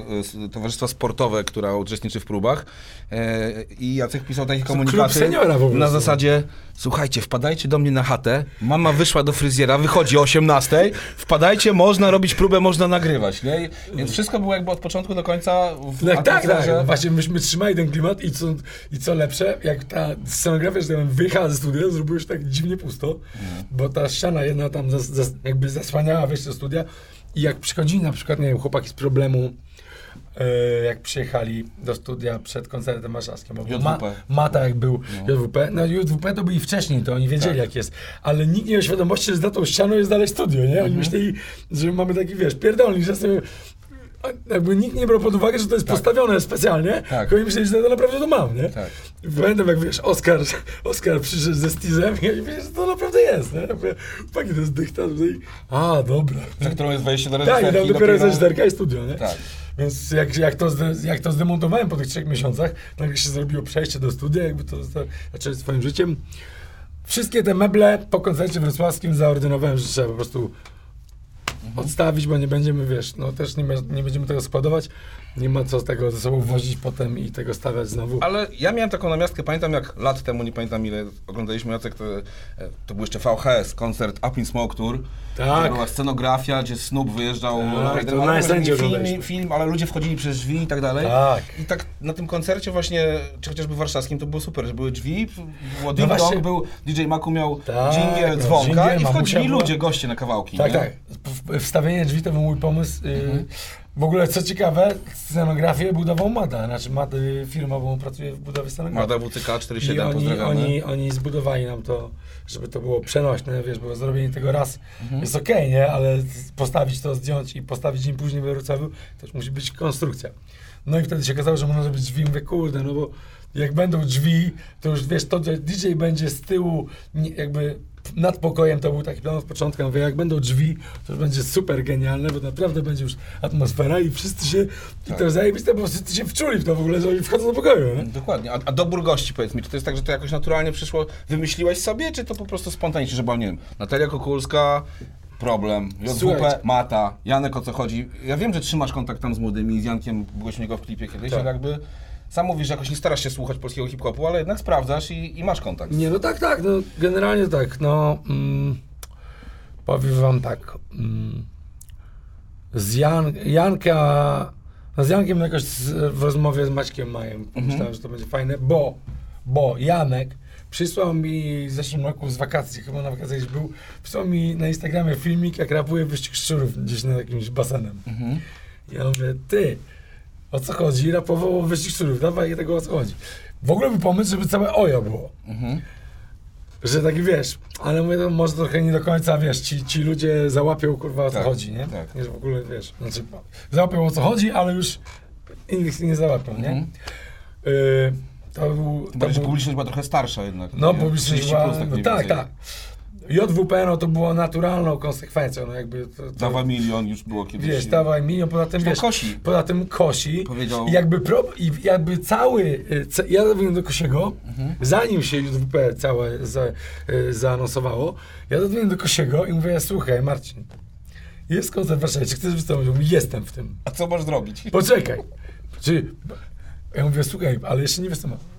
e, Towarzystwa Sportowe, która uczestniczy w próbach e, i Jacek pisał takie komunikaty na zasadzie słuchajcie, wpadajcie do mnie na chatę, mama wyszła do fryzjera, wychodzi o 18, wpadajcie, można robić próbę, można nagrywać, nie? Więc wszystko było jakby od początku do końca w Tak, tak, atmosferze. tak. Właśnie myśmy trzymali ten klimat i co, i co lepsze, jak ta scenografia, że tak powiem, wyjechała ze studia, zrobiło się tak dziwnie pusto, bo ta ściana jedna tam zas, zas, jakby zasłaniała wejście do studia I jak przychodzili na przykład, nie wiem, chłopaki z problemu, e, jak przyjechali do studia przed koncertem warszawskim, bo. Ma, Mata jak był No. JWP, no JWP to byli wcześniej, to oni wiedzieli Tak. jak jest, ale nikt nie miał świadomości, że za tą ścianą jest dalej studio, nie? Mhm. Oni myśleli, że mamy taki, wiesz, pierdolnik, że sobie... Jakby nikt nie brał pod uwagę, że to jest Tak. postawione specjalnie, Tak. tylko myśleli, że to naprawdę to mam, nie? Tak. Pamiętam jak wiesz, Oskar, Oskar przyszedł ze Stizem i że to naprawdę jest, nie? Paki, to jest dykta tutaj. A, dobra. Za którą jest wejście do Tak, reżyserki. i tam dopiero jest reżyserka i studio, nie? Tak. Więc jak, jak, to, jak to zdemontowałem po tych trzech miesiącach, nagle się zrobiło przejście do studia, jakby to zaczęło swoim życiem. Wszystkie te meble po koncercie wrocławskim zaordynowałem, że trzeba po prostu odstawić, bo nie będziemy, wiesz, no też nie, nie będziemy tego składować, nie ma co tego ze sobą wozić potem i tego stawiać znowu. Ale ja miałem taką namiastkę, pamiętam jak lat temu, nie pamiętam ile oglądaliśmy Jacek, to, e, to był jeszcze VHS, koncert Up in Smoke Tour. Tak. To była scenografia, gdzie Snoop wyjeżdżał Tak, na to na Islandzie film, film, ale ludzie wchodzili przez drzwi i tak dalej. Tak. I tak na tym koncercie właśnie, czy chociażby warszawskim, to było super, że były drzwi, było No właśnie- był DJ Maku miał Tak, dżingiel, dzwonka i wchodzili była. ludzie, goście na kawałki. Tak, nie? tak. Wstawienie drzwi to był mój pomysł. y, Mhm. W ogóle, co ciekawe, scenografię budował Mada. Znaczy, Mad, y, firma, bo on pracuje w budowie scenografii. Mada WCK I 47, oni, pozdrawiamy. oni, oni zbudowali nam to, żeby to było przenośne, wiesz, bo zrobienie tego raz Mhm. jest okej, nie? Ale postawić to, zdjąć i postawić dzień później we Wrocławiu, to już musi być konstrukcja. No i wtedy się okazało, że można zrobić drzwi, mówię, kurde, no bo jak będą drzwi, to już wiesz, to DJ będzie z tyłu, jakby nad pokojem, to był taki plan od początku, mówię, jak będą drzwi, to będzie super genialne, bo naprawdę będzie już atmosfera i wszyscy się, i Tak. to zajebiste, bo wszyscy się wczuli w to w ogóle, że oni wchodzą do pokoju, nie? Dokładnie. A, a dobór gości, powiedz mi, czy to jest tak, że to jakoś naturalnie przyszło, wymyśliłeś sobie, czy to po prostu spontanicznie, że była, nie wiem, Natalia Kokulska, problem, JWP. Mata, Janek o co chodzi. Ja wiem, że trzymasz kontakt tam z młodymi, z Jankiem, byłeś u niego w klipie kiedyś, Tak. ale jakby sam mówisz, że jakoś nie starasz się słuchać polskiego hip-hopu, ale jednak sprawdzasz i, i masz kontakt. Nie, no tak, tak, no generalnie tak, no mm, powiem wam tak, mm, z Jan, Janka, no z Jankiem jakoś z, w rozmowie z Maćkiem Majem pomyślałem, że to będzie fajne, bo, bo Janek przysłał mi w zeszłym roku z wakacji, chyba na wakacjach gdzieś był, przysłał mi na Instagramie filmik, jak rapuje wyścig szczurów gdzieś nad jakimś basenem. Mhm. Ja mówię, ty, o co chodzi? Rapował o wyścig szczurów, dawaj tego o co chodzi. W ogóle był pomysł, żeby całe ojo było. Mhm. Że taki wiesz, ale mówię, to może trochę nie do końca, wiesz, ci, ci ludzie załapią, kurwa, o co Tak, chodzi, nie? tak. Nie, że w ogóle, wiesz, znaczy, załapią o co chodzi, ale już innych nie załapią, nie? Mhm. Y, to był... To Bardziej, był publiczność była trochę starsza jednak. no, nie? publiczność 30 była, plus, tak no, mniej tak, więcej. tak. JWP, no to było naturalną konsekwencją, no jakby... To, to, Dawa milion już było kiedyś. Wiesz, dawaj milion, poza tym, wiesz, kosi. poza tym kosi. Powiedział- I jakby, pro, i jakby cały, y, ca, ja zadzwoniłem do Kosiego, Mhm. zanim się JWP całe za, y, zaanonsowało, ja zadzwoniłem do Kosiego i mówię, słuchaj Marcin, jest koncert w Warszawie, czy chcesz wystąpić? Mówi, jestem w tym. A co masz zrobić? Poczekaj. Czy, ja mówię, słuchaj, ale jeszcze nie występowałem.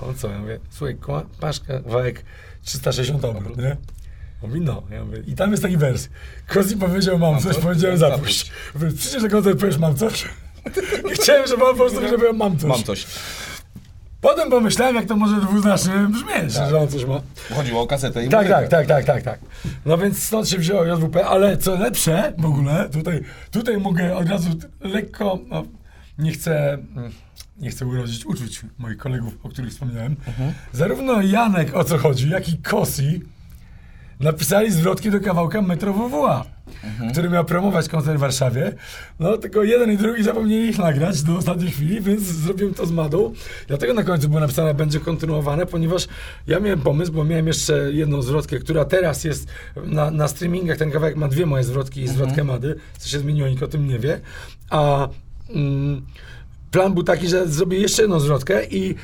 On co? Ja mówię, słuchaj, masz kawałek 360 obrót, nie? Mówi, no. Ja mówię, I tam jest taki wers. Kozi powiedział, mam, Mam coś, coś? powiedziałem, zapuść. Mówię, przyjdziesz na koncert, powiesz, mam coś. I chciałem, żeby on po prostu powiedział, mam coś. Mam coś. Potem pomyślałem, jak to może dwuznacznie brzmieć, Tak. że on coś ma. Chodziło o kasetę i Tak, tak, tak, tak, tak, tak. No więc stąd się wzięło JWP, ale co lepsze w ogóle, tutaj, tutaj mogę od razu lekko, no, nie chcę, nie chcę urodzić uczuć moich kolegów, o których wspomniałem. Zarówno Janek, o co chodzi, jak i Kosi napisali zwrotki do kawałka Metro WWA, który miał promować koncert w Warszawie. No tylko jeden i drugi zapomnieli ich nagrać do ostatniej chwili, więc zrobiłem to z Madą. Dlatego na końcu było napisane, będzie kontynuowane, ponieważ ja miałem pomysł, bo miałem jeszcze jedną zwrotkę, która teraz jest na, na streamingach. Ten kawałek ma dwie moje zwrotki i zwrotkę Mady, co się zmieniło, nikt o tym nie wie. A... Mm, plan był taki, że zrobię jeszcze jedną zwrotkę i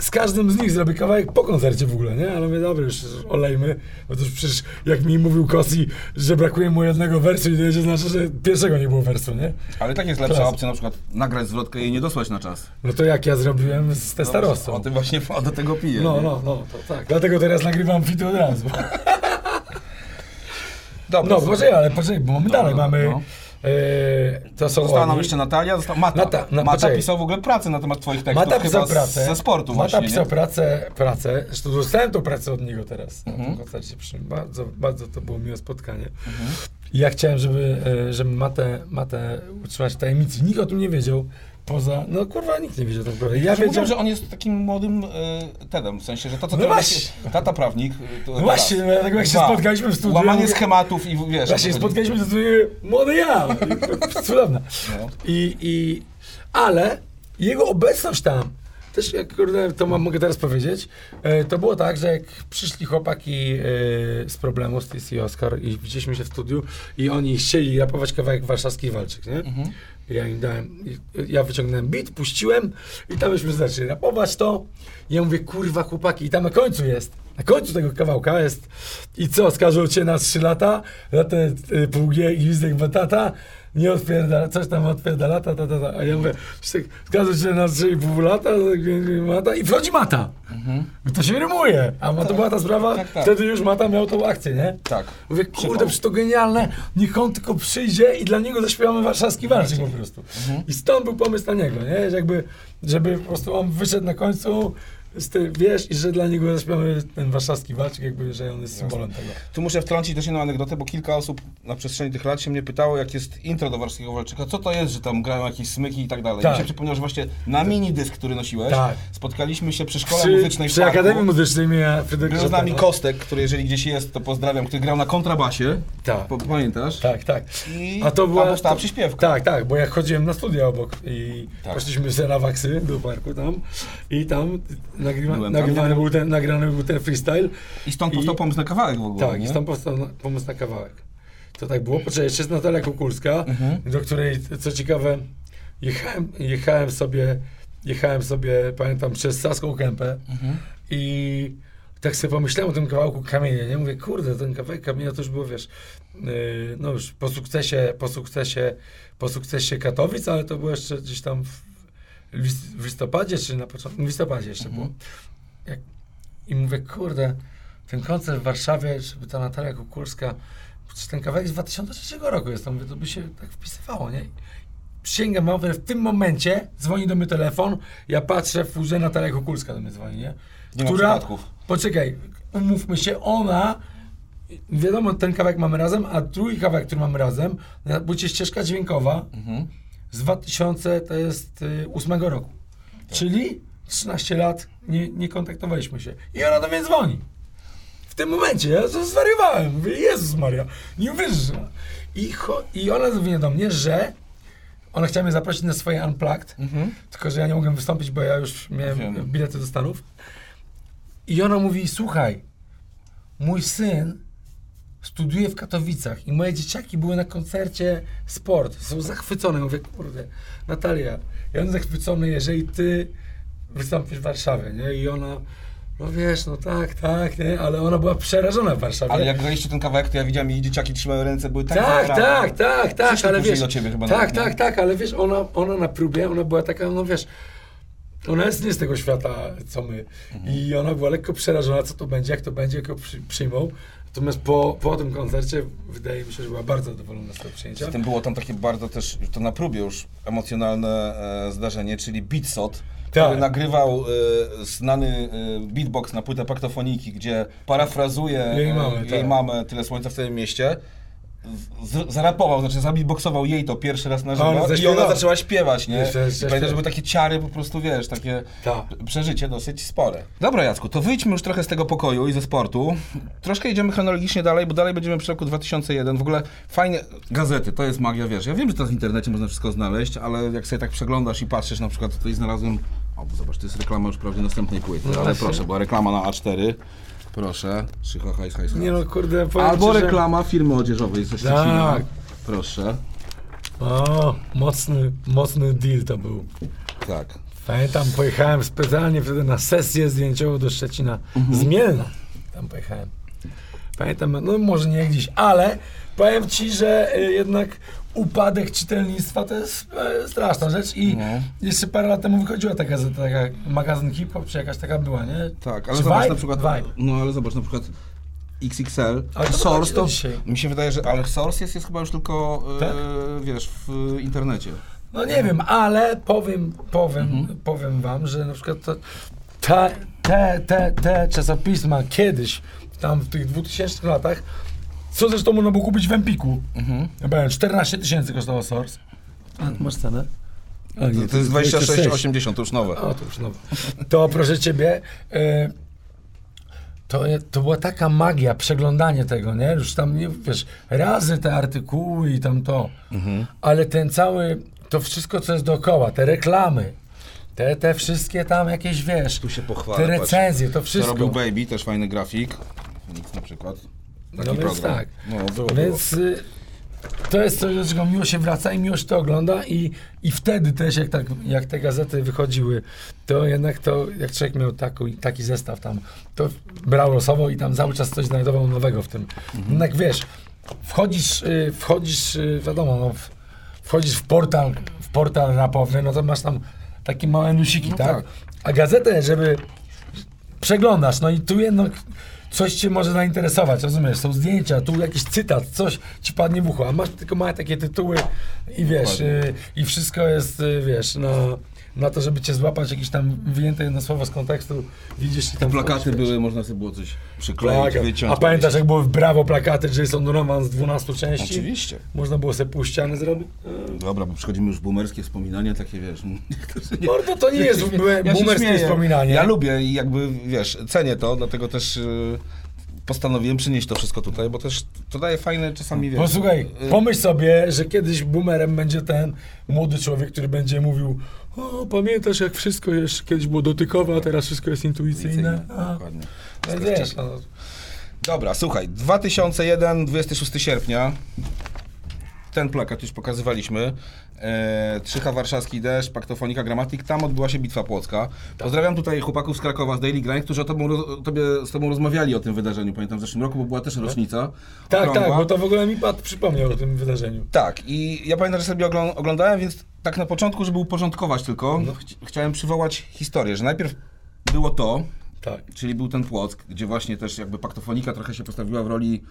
z każdym z nich zrobię kawałek po koncercie w ogóle, nie? Ale mówię, dobra, już olejmy, bo to już przecież jak mi mówił Kosi, że brakuje mu jednego wersu i to jeszcze znaczy, że pierwszego nie było wersu, nie? Ale tak jest lepsza Klasa. opcja, na przykład nagrać zwrotkę i nie dosłać na czas. No to jak ja zrobiłem z Testarossą. O tym właśnie o, do tego piję. No, nie? no, no, to tak. Dlatego teraz nagrywam fity od razu. Dobra, No, poczekaj, ale poczekaj, bo mamy Dobra, dalej, mamy, no. Yy, to są Została nam jeszcze Natalia, została Mata. Nata, na- Mata poczekaj. pisał w ogóle pracę na temat twoich tekstów, Mata pisał pracę. ze sportu Mata właśnie, pisał nie? pracę, pracę. Zresztą dostałem tą pracę od niego teraz na Mhm. tym koncercie. Przy, bardzo, bardzo to było miłe spotkanie. I ja chciałem, żeby, e, żeby Matę, Matę utrzymać w tajemnicy. Nikt o tym nie wiedział. Poza, no kurwa, nikt nie wiedział tak naprawdę. Ja wiedziałem, wiedziałem, że on jest takim młodym y, Tedem, w sensie, że to co No właśnie. tata prawnik. y, to No właśnie, no tak jak się spotkaliśmy w studiu, Łamanie schematów i wiesz... Właśnie spotkaliśmy się z młody ja. Cudowne. No. I, i, ale jego obecność tam, też jak kurde, to mam, mogę teraz powiedzieć, e, to było tak, że jak przyszli chłopaki e, z problemu, Stacey i Oscar i widzieliśmy się w studiu i oni chcieli rapować kawałek warszawski walczyk, nie? Mhm. Ja im dałem, ja wyciągnąłem beat, puściłem i tam myśmy zaczęli rapować to. Ja mówię, kurwa chłopaki, i tam na końcu jest, na końcu tego kawałka jest. I co, skażą cię na 3 lata, na te y, półgie i gwizdek batata, nie odpierdala, coś tam odpierdala, ta, ta, ta, ta. A ja mówię, skażą cię na 3,5 lata, mata i wchodzi mata. I to się rymuje, a ma to była ta sprawa, Tak, tak. wtedy już mata miał tą akcję, nie? Tak. Mówię, kurde, przecież to genialne, niech on tylko przyjdzie i dla niego zaśpiewamy warszawski walczyk po prostu. I stąd był pomysł na niego, nie? Że Jakby, żeby po prostu on wyszedł na końcu, ty, wiesz, i że dla niego zaśpiewamy ten warszawski walczyk, jakby, że on jest symbolem tego. Tu muszę wtrącić też jedną anegdotę, bo kilka osób na przestrzeni tych lat się mnie pytało, jak jest intro do Warskiego Walczyka, co to jest, że tam grają jakieś smyki i tak dalej. Tak. Mi się przypomniał, że właśnie na minidysk, który nosiłeś, Tak. spotkaliśmy się przy szkole Przy, muzycznej w przy parku. Akademii Muzycznej imienia Fryderyka Był z nami. Kostek, który jeżeli gdzieś jest, to pozdrawiam, który grał na kontrabasie. Tak. Pamiętasz? Tak, tak. I A to była tam powstała przyśpiewka. Tak, tak, bo ja chodziłem na studia obok i Tak. poszliśmy sobie na waksy do parku tam i tam nagrywa, nagrywany był ten, nagrany był ten freestyle. I stąd I- powstał pomysł na kawałek w ogóle, Tak, nie? i stąd powstał na, pomysł na kawałek. To tak było. Poczekaj, jeszcze jest Natalia Kukulska, Mhm. do której, co ciekawe, jechałem, jechałem sobie, jechałem sobie, pamiętam, przez Saską Kępę Mhm. i tak sobie pomyślałem o tym kawałku Kamienia, nie? Mówię, kurde, ten kawałek Kamienia to już było, wiesz, yy, no już po sukcesie, po sukcesie, po sukcesie Katowic, ale to było jeszcze gdzieś tam w, w listopadzie, czy na początku, w listopadzie jeszcze Mhm. było. Jak, I mówię, kurde, ten koncert w Warszawie, żeby ta Natalia Kukulska, ten kawałek z 2003 roku jest, to mówię, to by się tak wpisywało, nie? Przysięgam, mówię, w tym momencie dzwoni do mnie telefon, ja patrzę w furze, Natalia Kukulska do mnie dzwoni, nie? Nie ma przypadków. poczekaj, umówmy się, ona, wiadomo, ten kawałek mamy razem, a drugi kawałek, który mamy razem, będzie ścieżka dźwiękowa Mhm. Z 2000, to jest y, 8 roku. Czyli 13 lat nie, nie kontaktowaliśmy się. I ona do mnie dzwoni. W tym momencie ja to zwariowałem. Mówię, Jezus Maria, nie uwierzysz. I, cho- I ona mówi do mnie, że ona chciała mnie zaprosić na swoje Unplugged, Mhm. tylko że ja nie mogłem wystąpić, bo ja już miałem Wiem. bilety do Stanów. I ona mówi, słuchaj, mój syn studiuje w Katowicach i moje dzieciaki były na koncercie sport. Są zachwycone. Mówię, kurde, Natalia, ja jestem zachwycony, jeżeli ty wystąpisz w Warszawie, nie? I ona, no wiesz, no tak, tak, nie? Ale ona była przerażona w Warszawie. Ale jak graliście ten kawałek, to ja widziałem jej dzieciaki trzymały ręce, były tak Tak, zagrane. tak, tak, tak, ale wiesz, do ciebie chyba tak, nawet, tak, tak, ale wiesz, ona, ona na próbie, ona była taka, no wiesz, ona jest nie z tego świata, co my. Mhm. I ona była lekko przerażona, co to będzie, jak to będzie, jak ją przy, przyjmą. Natomiast po, po tym koncercie wydaje mi się, że była bardzo zadowolona z tego przyjęcia. Zatem było tam takie bardzo też, to na próbie już emocjonalne e, zdarzenie, czyli Beatsot, Tak. który nagrywał e, znany e, beatbox na płytę paktofoniki, gdzie parafrazuje Jej e, mamę, jej tak. mamę Tyle Słońca w tym mieście. Z, zarapował, znaczy zabeatboxował jej to pierwszy raz na żywo i ona zaczęła śpiewać, nie? Jeszcze- jeszcze I Pamiętam, że były takie ciary po prostu, wiesz, takie Tak. przeżycie dosyć spore. Dobra Jacku, to wyjdźmy już trochę z tego pokoju i ze sportu. Troszkę idziemy chronologicznie dalej, bo dalej będziemy przy roku 2001. W ogóle fajnie, gazety, to jest magia, wiesz, ja wiem, że teraz w internecie można wszystko znaleźć, ale jak sobie tak przeglądasz i patrzysz, na przykład tutaj znalazłem, o bo zobacz, to jest reklama już prawie następnej płyty, No ale właśnie. proszę, była reklama na A4, proszę, Szycha, hajs, hajs, hajs. Nie no, kurde, powiem Albo ci, że- reklama firmy odzieżowej ze Szczecina, Tak. proszę, O, mocny, mocny deal to był. tak. Pamiętam, pojechałem specjalnie wtedy na sesję zdjęciową do Szczecina. Z Mielna. Tam pojechałem. Pamiętam, no może nie gdzieś, ale powiem ci, że y, jednak upadek czytelnictwa to jest e, straszna rzecz i No. jeszcze parę lat temu wychodziła ta gazeta, taka magazyn hip-hop, czy jakaś taka była, nie? Tak, ale Czy zobacz Vibe? na przykład. Vibe. No ale zobacz na przykład. XXL. Ale to Source to, mi się wydaje, że, ale Source jest, jest chyba już tylko, e, Tak? wiesz, w internecie. No nie wiem, ale powiem, powiem, Mhm. powiem wam, że na przykład to, ta, te, te, te czasopisma kiedyś, tam w tych 2000 latach, co zresztą można było kupić w Empiku. Mhm. Powiem, 14 tysięcy kosztował Source. A, masz cenę? A, To, to jest 26,80, to już nowe. O, to już nowe. To proszę ciebie, e, to, to była taka magia, przeglądanie tego, nie? Już tam, nie, wiesz, razy te artykuły i tam to. Mhm. Ale ten cały, to wszystko, co jest dookoła, te reklamy, te, te wszystkie tam jakieś, wiesz, Tu się pochwalę, te patrz. recenzje, to To wszystko. robił Baby, też fajny grafik. Na przykład. Taki No więc program. tak. No, było, Więc y, to jest coś, do czego miło się wraca i miło się to ogląda i, i wtedy też, jak, tak, jak te gazety wychodziły, to jednak to, jak człowiek miał taki, taki zestaw tam, to brał losowo i tam cały czas coś znajdował nowego w tym. Jednak wiesz, wchodzisz, y, wchodzisz, y, wiadomo, no, wchodzisz w portal, w portal rapowy, no to masz tam takie małe nusiki, No tak? tak. A gazetę, żeby przeglądasz, no i tu jednak coś cię może zainteresować, rozumiesz? Są zdjęcia, tu jakiś cytat, coś ci padnie w ucho, a masz tylko małe takie tytuły i wiesz, y, i wszystko jest, y, wiesz, na, na to, żeby cię złapać jakieś tam wyjęte jedno słowo z kontekstu, widzisz i tam Plakaty wiesz. były, można sobie było coś przykleić, Plakat. wyciąć. A pamiętasz, jak były w Brawo plakaty Jason Donovan z 12 części? Oczywiście. Można było sobie pół ściany zrobić? Dobra, bo przychodzimy już boomerskie wspominania, takie wiesz... Mordo, to nie jest Ja boomerskie wspominanie. Ja lubię i jakby, wiesz, cenię to, dlatego też y, postanowiłem przynieść to wszystko tutaj, bo też to daje fajne czasami, wiesz... Posłuchaj, y, pomyśl sobie, że kiedyś boomerem będzie ten młody człowiek, który będzie mówił o, pamiętasz jak wszystko jeszcze kiedyś było dotykowe, a teraz wszystko jest intuicyjne. A, Dokładnie. no wiesz, no, Dobra, słuchaj, 2001, 26 sierpnia. Ten plakat już pokazywaliśmy. E, Trzycha Warszawski Deszcz, Paktofonika Gramatik. Tam odbyła się Bitwa Płocka. Pozdrawiam tutaj chłopaków z Krakowa, z Daily Grind, którzy o tobą, roz- tobie, z tobą rozmawiali o tym wydarzeniu, pamiętam, w zeszłym roku, bo była też rocznica. tak, tak, okrągła. bo to w ogóle mi Pat przypomniał o tym wydarzeniu. Tak, i ja pamiętam, że sobie oglą- oglądałem, więc tak na początku, żeby uporządkować tylko, No. ch- chciałem przywołać historię, że najpierw było to, Tak. Czyli był ten Płock, gdzie właśnie też jakby paktofonika trochę się postawiła w roli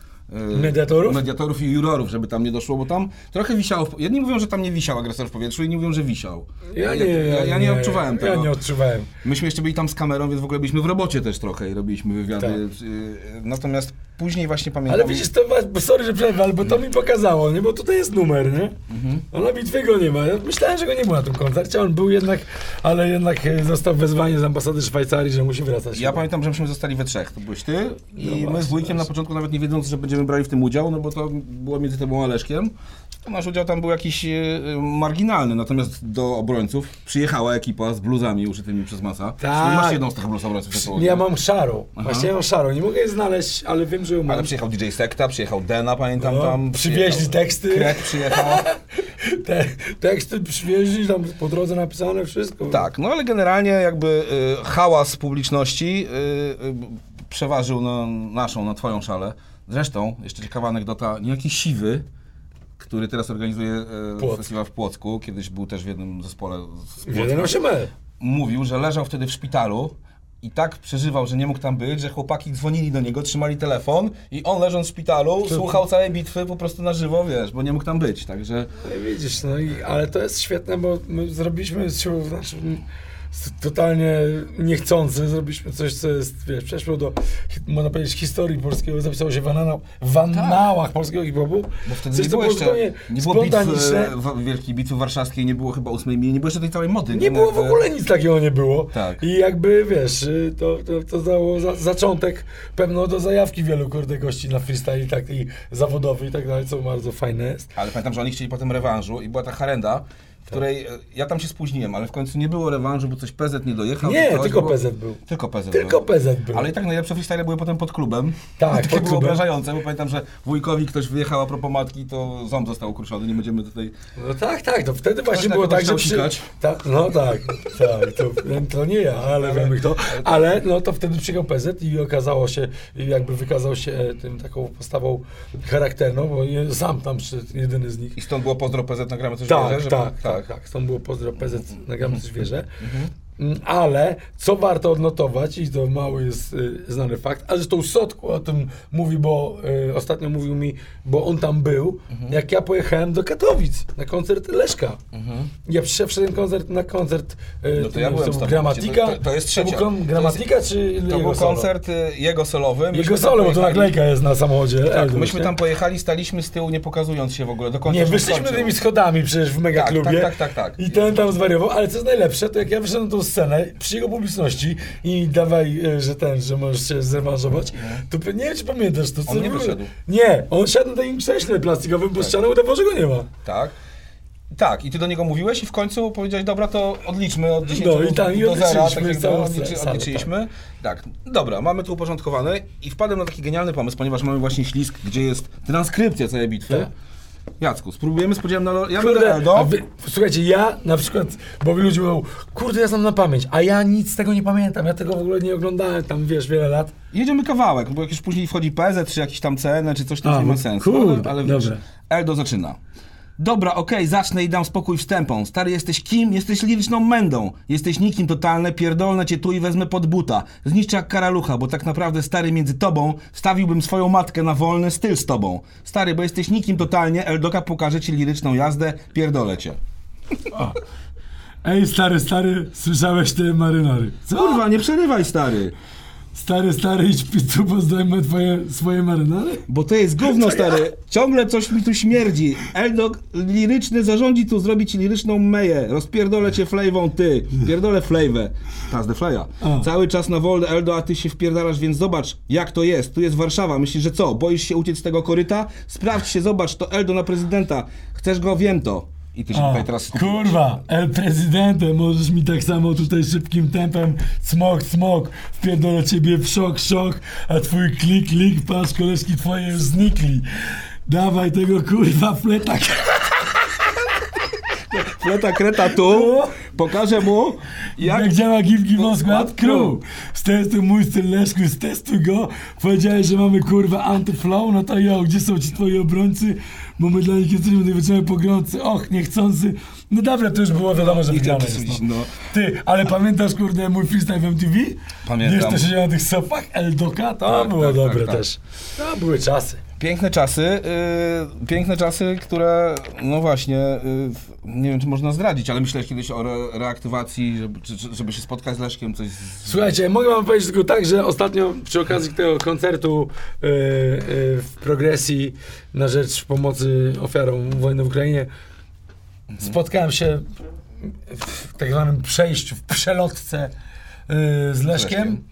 Mediatorów? mediatorów i jurorów, żeby tam nie doszło, bo tam trochę wisiało. Jedni mówią, że tam nie wisiał agresor w powietrzu, inni mówią, że wisiał. Ja nie, ja, ja nie odczuwałem ja tego. nie odczuwałem. Myśmy jeszcze byli tam z kamerą, więc w ogóle byliśmy w robocie też trochę i robiliśmy wywiady. Tak. y, Natomiast później właśnie pamiętam... Ale widzisz, to, sorry, że przerwę, ale bo to mi pokazało, nie? Bo tutaj jest numer, nie? Mhm. A na bitwie go nie ma. Ja myślałem, że go nie było na tym koncercie, on był jednak, ale jednak e, został wezwanie z ambasady Szwajcarii, że musi wracać. Ja pamiętam, że myśmy zostali we trzech. To byłeś ty i No my z właśnie, wujkiem na właśnie. początku nawet nie wiedząc, że będziemy brali w tym udział, no bo to było między tobą a Leszkiem. Nasz udział tam był jakiś e, e, marginalny, natomiast do obrońców przyjechała ekipa z bluzami uszytymi przez masa. Tak. Masz jedną z tych bluz obrońców. Ja mam szarą. Aha. Właśnie ja mam szarą. Nie mogę jej znaleźć, ale wiem, że ją mam. Ale przyjechał DJ Sekta, przyjechał Dena, pamiętam No, tam. przywieźli teksty. Krek przyjechał. Te teksty przywieźli, tam po drodze napisane wszystko. Tak, no ale generalnie jakby y, hałas publiczności y, y, przeważył na naszą, na twoją szalę. Zresztą, jeszcze ciekawa anegdota, niejaki Siwy, który teraz organizuje Płock. festiwal w Płocku, kiedyś był też w jednym zespole z Płocka, E. mówił, że leżał wtedy w szpitalu i tak przeżywał, że nie mógł tam być, że chłopaki dzwonili do niego, trzymali telefon i on leżąc w szpitalu słuchał całej bitwy po prostu na żywo, wiesz, bo nie mógł tam być, także... No i widzisz, no i, ale to jest świetne, bo my zrobiliśmy, znaczy, totalnie niechcący, zrobiliśmy coś, co jest, wiesz, przeszło do, można powiedzieć, historii polskiego, zapisało się w, anana, w annałach polskiego hip-hopu. Bo wtedy nie było jeszcze, nie było spontaniczne. e, w- wielkiej bitwy warszawskiej, nie było chyba ósmej mili, nie było jeszcze tej całej mody. Nie było w ogóle nic takiego nie było. Tak. I jakby wiesz, y, to, to, to dało za, zaczątek pewno do zajawki wielu kurde gości na freestyle taki zawodowy i tak dalej, co bardzo fajne jest. Ale pamiętam, że oni chcieli potem rewanżu i była ta harenda, której e, ja tam się spóźniłem, ale w końcu nie było rewanżu, bo coś PZ nie dojechał. Nie, coś, tylko było- PZ był. Tylko PZ Tylko był. PZ był. Ale i tak najlepsze freestyle były potem pod klubem. Tak, to pod było obrażające, bo pamiętam, że wujkowi ktoś wyjechał a propos matki, to ząb został ukruszony, nie będziemy tutaj... No tak, tak, to wtedy właśnie było tak, że sikać? Ta, no tak, tak, to, to nie ja, ale wiemy kto. Ale no to wtedy przyjechał PZ i okazało się, jakby wykazał się e, tym taką postawą charakterną, bo sam tam przyszedł, jedyny z nich. I stąd było pozdro PZ, nagramy coś Tak, tak, żeby- tak, tak, Stąd było pozdro PZ, nagramy coś wierzę. Mm, Ale co warto odnotować, i to mały jest y, znany fakt, a zresztą Sotku o tym mówi, bo y, ostatnio mówił mi, bo on tam był, jak ja pojechałem do Katowic na koncert Leszka. Ja przyszedłem ten koncert na koncert y, No to ja byłem Gramatika. to- to jest był trzecia. To Gramatika czy To był solo? koncert y, jego solowy. Myśmy Jego solo, bo to naklejka jest na samochodzie. Tak, myśmy nie? tam pojechali, staliśmy z tyłu, nie pokazując się w ogóle do końca. Nie, wyszliśmy tymi schodami przecież w mega Tak, klubie. tak, tak, tak, tak. I ten tam zwariował, ale co jest najlepsze, to jak ja wyszedłem tą scenę przy jego publiczności i dawaj, e, że ten, że możesz się zrewanżować, to nie wiem, czy pamiętasz to. co On nie wyszedł. Nie, on siadł na takim krześle plastikowym, bo ścianę udawał, że go nie ma. Tak. Tak, i ty do niego mówiłeś i w końcu powiedziałeś, dobra, to odliczmy od 10 No i tam, i do zera, odliczyliśmy tak jak całą odliczy, salę, odliczyliśmy. Tak. dobra, mamy to uporządkowane i wpadłem na taki genialny pomysł, ponieważ mamy właśnie ślisk, gdzie jest transkrypcja całej bitwy. Tak. Jacku, spróbujemy z podziałem na... lo- Ja Kurde, będę Eldo. wy, słuchajcie, ja na przykład, bo ludzie mówią, kurde, ja znam na pamięć, a ja nic z tego nie pamiętam, ja tego w ogóle nie oglądałem tam, wiesz, wiele lat. Jedziemy kawałek, bo jak już później wchodzi PZ, czy jakiś tam CN, czy coś, A, już nie ma sensu. kurde, ale, ale dobra. Eldo zaczyna. Dobra, okej, zacznę i dam spokój wstępom. Stary, jesteś kim? Jesteś liryczną mędą. Jesteś nikim totalne, pierdolne cię tu i wezmę pod buta. Zniszczę jak karalucha, bo tak naprawdę, stary, między tobą stawiłbym swoją matkę na wolny styl z tobą. Stary, bo jesteś nikim totalnie, Eldoka pokaże ci liryczną jazdę, pierdolę cię. Ej, stary, stary, słyszałeś te marynary? Co? Kurwa, nie przerywaj, stary. Stary, stary, idź pitu, pozdajmy twoje, swoje marynary? Bo to jest gówno, stary. Ciągle coś mi tu śmierdzi. Eldok liryczny zarządzi tu zrobić liryczną meję. Rozpierdolę cię flejwą, ty. Pierdolę flejwę. Tas de fleja. Cały czas na wolę, Eldo, a ty się wpierdalasz, więc zobacz, jak to jest. Tu jest Warszawa. Myślisz, że co? Boisz się uciec z tego koryta? Sprawdź się, zobacz, to Eldo na prezydenta. Chcesz go, wiem to. I ty się A, tutaj teraz skupisz. kurwa, El Prezydente, możesz mi tak samo tutaj szybkim tempem smok, smok, wpierdolę ciebie w szok, szok, a twój klik, klik, patrz, koleżki twoje już znikli. Dawaj tego kurwa fleta. Fleta kreta tu. Pokażę mu, Jak, jak... działa Squad Squad Crew. Stestuj mój styl Leszku, stestuj go. Powiedziałeś, że mamy kurwa antyflow, no to jo, gdzie są ci twoi obrońcy? Bo my dla nich jesteśmy najwyżej pogromcy. Och, niechcący. No dobra, to już było wiadomo, że wygramy jest, no. Ty, ale pamiętasz kurde mój freestyle w MTV? Pamiętam. Wiesz, to siedział na tych sofach Eldoka? To Tak, było tak, dobre tak, tak. też. To były czasy. Piękne czasy, yy, piękne czasy, które, no właśnie, yy, nie wiem, czy można zdradzić, ale myślałeś kiedyś o re reaktywacji, żeby, czy, żeby się spotkać z Leszkiem, coś z... Słuchajcie, mogę wam powiedzieć tylko tak, że ostatnio przy okazji tego koncertu e, w progresji na rzecz pomocy ofiarom wojny w Ukrainie spotkałem się w tak zwanym przejściu, w przelotce e, z Leszkiem. Leszkiem.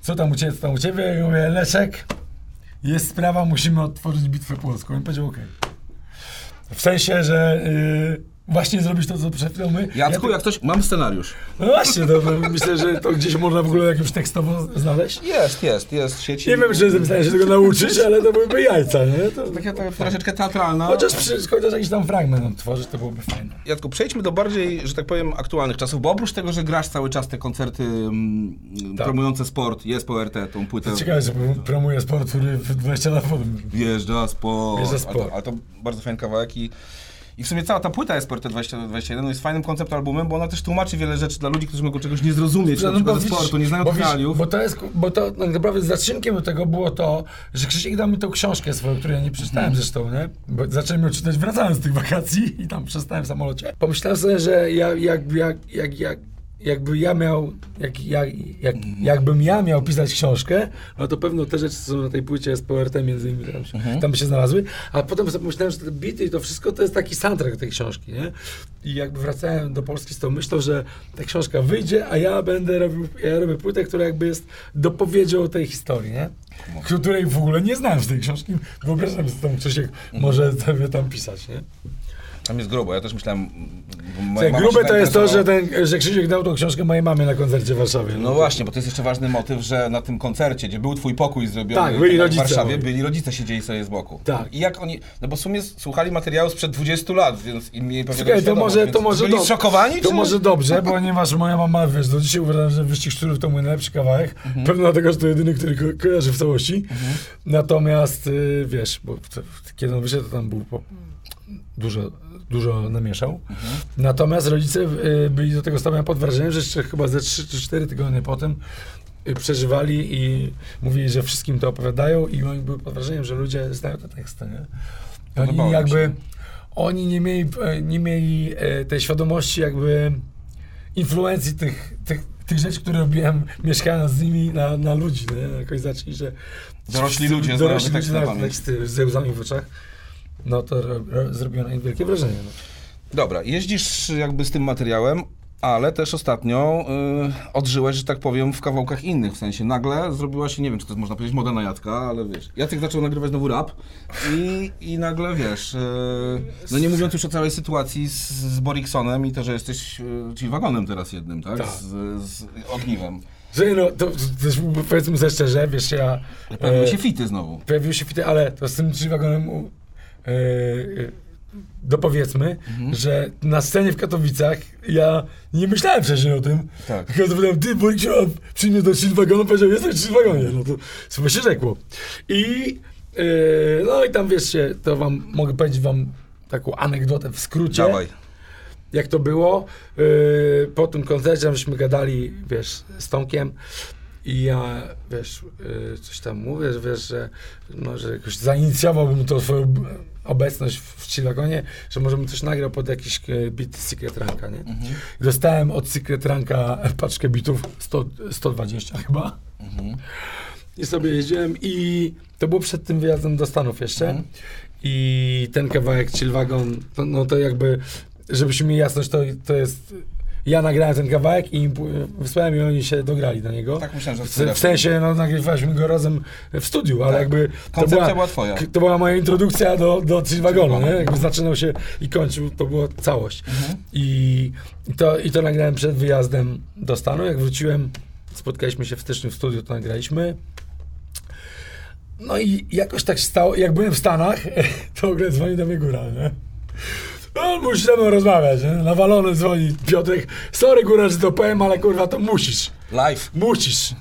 Co tam u ciebie, co tam u ciebie? Ja mówię, Leszek, jest sprawa, musimy otworzyć bitwę polską. I powiedział, okej. W sensie, że e, właśnie zrobić to, co przed chwilą my. Jacku, ja jak coś, mam scenariusz. no właśnie, to, myślę, że to gdzieś można w ogóle jakimś tekstowo znaleźć. Jest, jest, jest w sieci. Nie wiem, czy jestem w stanie się tego nauczyć, ale to byłyby jajca, nie? To... Taka to, troszeczkę teatralna. Chociaż, przy, chociaż jakiś tam fragment odtworzyć, to byłoby fajne. Jacku, przejdźmy do bardziej, że tak powiem, aktualnych czasów, bo oprócz tego, że grasz cały czas te koncerty mm, Tak. promujące sport, jest po RT, tą płytę Ciekawe, że promuje sport, który w 20 lat potem. Wjeżdża sport. Wjeżdża Ale sport. to, ale to bardzo fajny kawałek i, i w sumie cała ta płyta jest RT 2021 no jest fajnym koncept albumem, bo ona też tłumaczy wiele rzeczy dla ludzi, którzy mogą czegoś nie zrozumieć, na No, przykład widzisz- sportu, nie znają bo. Bo to jest, bo to tak naprawdę zaczynkiem do tego było to, że Krzysiek dał mi tą książkę swoją, której ja nie przeczytałem Mhm. zresztą, nie? Bo zacząłem ją czytać wracając z tych wakacji i tam przestałem w samolocie. Pomyślałem sobie, że ja, jak, jak, jak, jak, jakby ja miał, jak, jak, jak, Mhm. jakbym ja miał pisać książkę, no to pewno te rzeczy, co są na tej płycie z PRT między innymi tam, się, Mhm. tam by się znalazły, a potem sobie pomyślałem, że te bity i to wszystko to jest taki soundtrack tej książki, nie? I jakby wracałem do Polski z tą myślą, że ta książka wyjdzie, a ja będę robił, ja robię płytę, która jakby jest dopowiedzią tej historii, nie? Której w ogóle nie znałem z tej książki. Wyobrażam sobie, że tam Krzysiek może sobie tam pisać, nie? Tam jest grubo, ja też myślałem... mama grube to jest to, że, ten, że Krzysiek dał tą książkę mojej mamie na koncercie w Warszawie. No właśnie, bo to jest jeszcze ważny motyw, że na tym koncercie, gdzie był twój pokój zrobiony Tak, byli w rodzice Warszawie, moi. byli rodzice siedzieli sobie z boku. Tak. I jak oni, no bo w sumie słuchali materiału sprzed 20 lat, więc im mieli pewnie Słuchaj, to może, to może byli zszokowani, To czy? może dobrze, ponieważ moja mama, wiesz, do dzisiaj uważam, że Wyścig Szczurów to mój najlepszy kawałek. Mhm. Pewno dlatego, że to jedyny, który ko kojarzy w całości. Natomiast, y, wiesz, bo kiedy on wyszedł, to tam był po, dużo, dużo namieszał. Natomiast rodzice y, byli do tego stawiani pod wrażeniem, że jeszcze chyba ze 3 czy 4 tygodnie potem y, przeżywali i mówili, że wszystkim to opowiadają i oni byli pod wrażeniem, że ludzie znają te teksty, nie? Oni jakby, oni nie mieli, e, nie mieli e, tej świadomości jakby influencji tych, tych, tych rzeczy, które robiłem mieszkając z nimi na, na ludzi, nie? Jakoś zaczęli, że... Dorośli ludzie znają dorośli te teksty na pamięć. teksty ze łzami w oczach. No to ro, ro, zrobiło na nich wielkie wrażenie. No. Dobra, jeździsz jakby z tym materiałem, ale też ostatnio y, odżyłeś, że tak powiem, w kawałkach innych. W sensie nagle zrobiła się, nie wiem, czy to jest, można powiedzieć moda na Jacka, ale wiesz, Jacek zaczął nagrywać znowu rap i, i nagle, wiesz, y, no nie mówiąc już o całej sytuacji z, z Boriksonem i to, że jesteś, y, czyli wagonem teraz jednym, tak? Tak. Z, z ogniwem. Że no, to, to też powiedzmy sobie szczerze, wiesz, ja... Pojawiły e, się fity znowu. Pojawiły się fity, ale to z tym e, e, dopowiedzmy, Mhm. że na scenie w Katowicach ja nie myślałem wcześniej o tym. Tak. Tylko powiedziałem, ty Borik przyjmie do trzywagoну, powiedział, jestem w trzywagonie. No to sobie się rzekło. I e, no i tam wiesz się, to wam mogę powiedzieć wam taką anegdotę w skrócie Dawaj. jak to było. Yy, po tym koncercie żeśmy gadali, wiesz, z Tomkiem i ja, wiesz, yy, coś tam mówię, że wiesz, że, no, że jakoś zainicjowałbym tą swoją obecność w, w Chilagonie, że może bym coś nagrał pod jakiś yy, beat Secret Ranka, nie? Mhm. Dostałem od Secret Ranka paczkę bitów, 100, 120 chyba. Mhm. I sobie jeździłem i to było przed tym wyjazdem do Stanów jeszcze. Mhm. I ten kawałek Chill Wagon, to, no to jakby, żebyśmy mieli jasność, to, to jest... Ja nagrałem ten kawałek i im wysłałem i oni się dograli do niego. Tak myślałem, że W, w sensie, no nagrywaliśmy go razem w studiu, ale Tak. jakby to była, była twoja. to była moja introdukcja do, do Wagonu, nie? Jakby zaczynał się i kończył, to była całość. Mhm. I, to, I to nagrałem przed wyjazdem do Stanu. Jak wróciłem, spotkaliśmy się w styczniu w studiu, to nagraliśmy. No i jakoś tak stało, jak byłem w Stanach, to w ogóle dzwoni do mnie góra, nie? No, musisz ze mną rozmawiać, nie? Nawalony dzwoni Piotrek. Sorry, góra, że to powiem, ale kurwa, to musisz. Live. Musisz.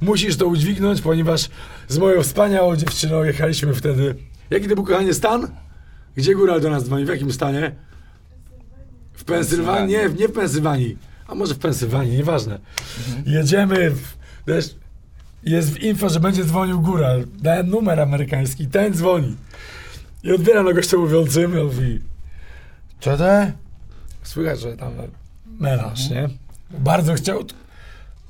Musisz to udźwignąć, ponieważ z moją wspaniałą dziewczyną jechaliśmy wtedy. Jaki to był, kochanie, stan? Gdzie góra do nas dzwoni? W jakim stanie? W Pensylwanii? Nie, nie w Pensylwanii. A może w Pensylwanii, nieważne. Jedziemy, w, jest w info, że będzie dzwonił góra. Dałem numer amerykański, ten dzwoni. I odbieram na gościa mówiącym, mówi, to? Słychać, że tam melanż, nie? Bardzo chciał,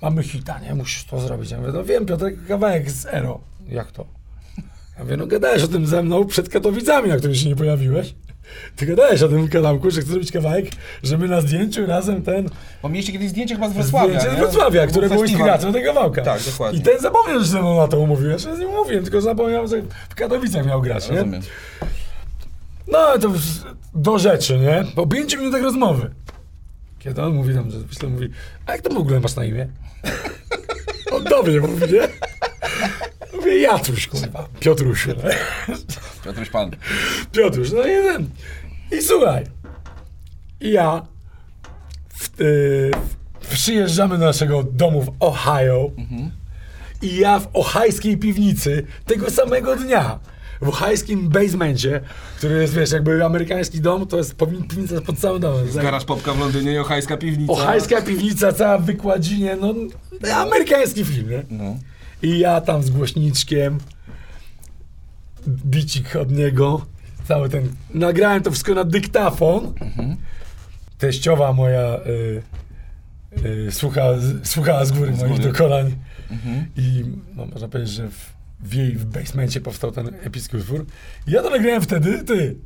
mamy hita, nie? Musisz to zrobić. Ja mówię, no wiem, Piotrek, kawałek z Ero. Jak to? Ja mówię, no gadałeś o tym ze mną przed Katowicami, na którym się nie pojawiłeś. Ty gadałeś o tym kanałku, że chcesz zrobić kawałek, że my na zdjęciu razem ten... Bo mieliście kiedyś zdjęcie chyba z Wrocławia, Zdjęcie z nie? Wrocławia, Był które było festiwal. inspiracją tego kawałka. Tak, dokładnie. I ten zapomniał, że ze mną na to umówił. Ja z nim umówiłem, tylko zapomniałem, że w Katowicach miał grać, nie? Rozumiem. No to do rzeczy, nie? Po pięciu minutach rozmowy. Kiedy on mówi tam, że myślę, mówi, a jak to w ogóle masz na imię? On do mnie mówi, nie? Mówię, Jatruś, kurwa, Piotruś. nie? Piotruś Pan. Piotruś, no i ten. I słuchaj. I ja w, y, przyjeżdżamy do naszego domu w Ohio i ja w ohajskiej piwnicy tego samego dnia w ohajskim basemencie, który jest, wiesz, jakby amerykański dom, to jest piwnica pod całym domem. Garaż Popka w Londynie i Ochajska piwnica. Ohajska piwnica, cała w wykładzinie, no amerykański film, nie? No. I ja tam z głośniczkiem, bicik od niego, cały ten. Nagrałem to wszystko na dyktafon. Teściowa moja y, y, słucha, słuchała z góry Z moich góry. dokonań. Mhm. I no, można powiedzieć, że w, w jej w basemencie powstał ten epicki utwór. Ja to nagrałem wtedy, ty.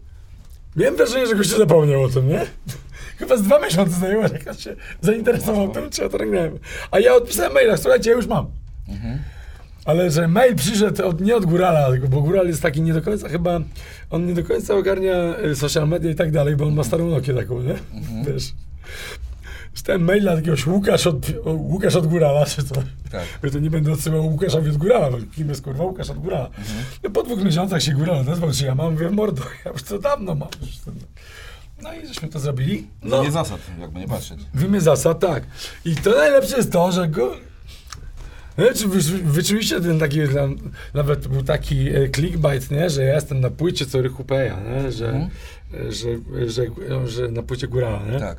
Miałem wrażenie, że goście zapomniał o tym, nie? Chyba z dwa miesiące zajęło, jak ja się zainteresował tym, czy ja to nagrałem. A ja odpisałem maila, słuchajcie, ja już mam. Ale że mail przyszedł od, nie od Górala, bo Góral jest taki nie do końca chyba, on nie do końca ogarnia y, social media i tak dalej, bo on ma starą Nokię taką, nie? Wiesz. Dostałem maila jakiegoś Łukasz od, Łukasz od Górala, czy co? Tak. Ja to nie będę odsyłał Łukaszowi od Górala, bo kim jest kurwa Łukasz od Górala. No, po dwóch miesiącach się Góral odezwał, czy ja mam, mówię, mordo, ja już to dawno mam. No i żeśmy to zrobili. No. No, Nie zasad, jakby nie patrzeć. w imię zasad, tak. I to najlepsze jest to, że go... Znaczy, wy, wyczuliście ten taki, tam, nawet był taki e, clickbait, nie? że ja jestem na płycie co Rychupeja, nie? Że, Mhm. że, że, że, że na płycie Górala, nie? Tak.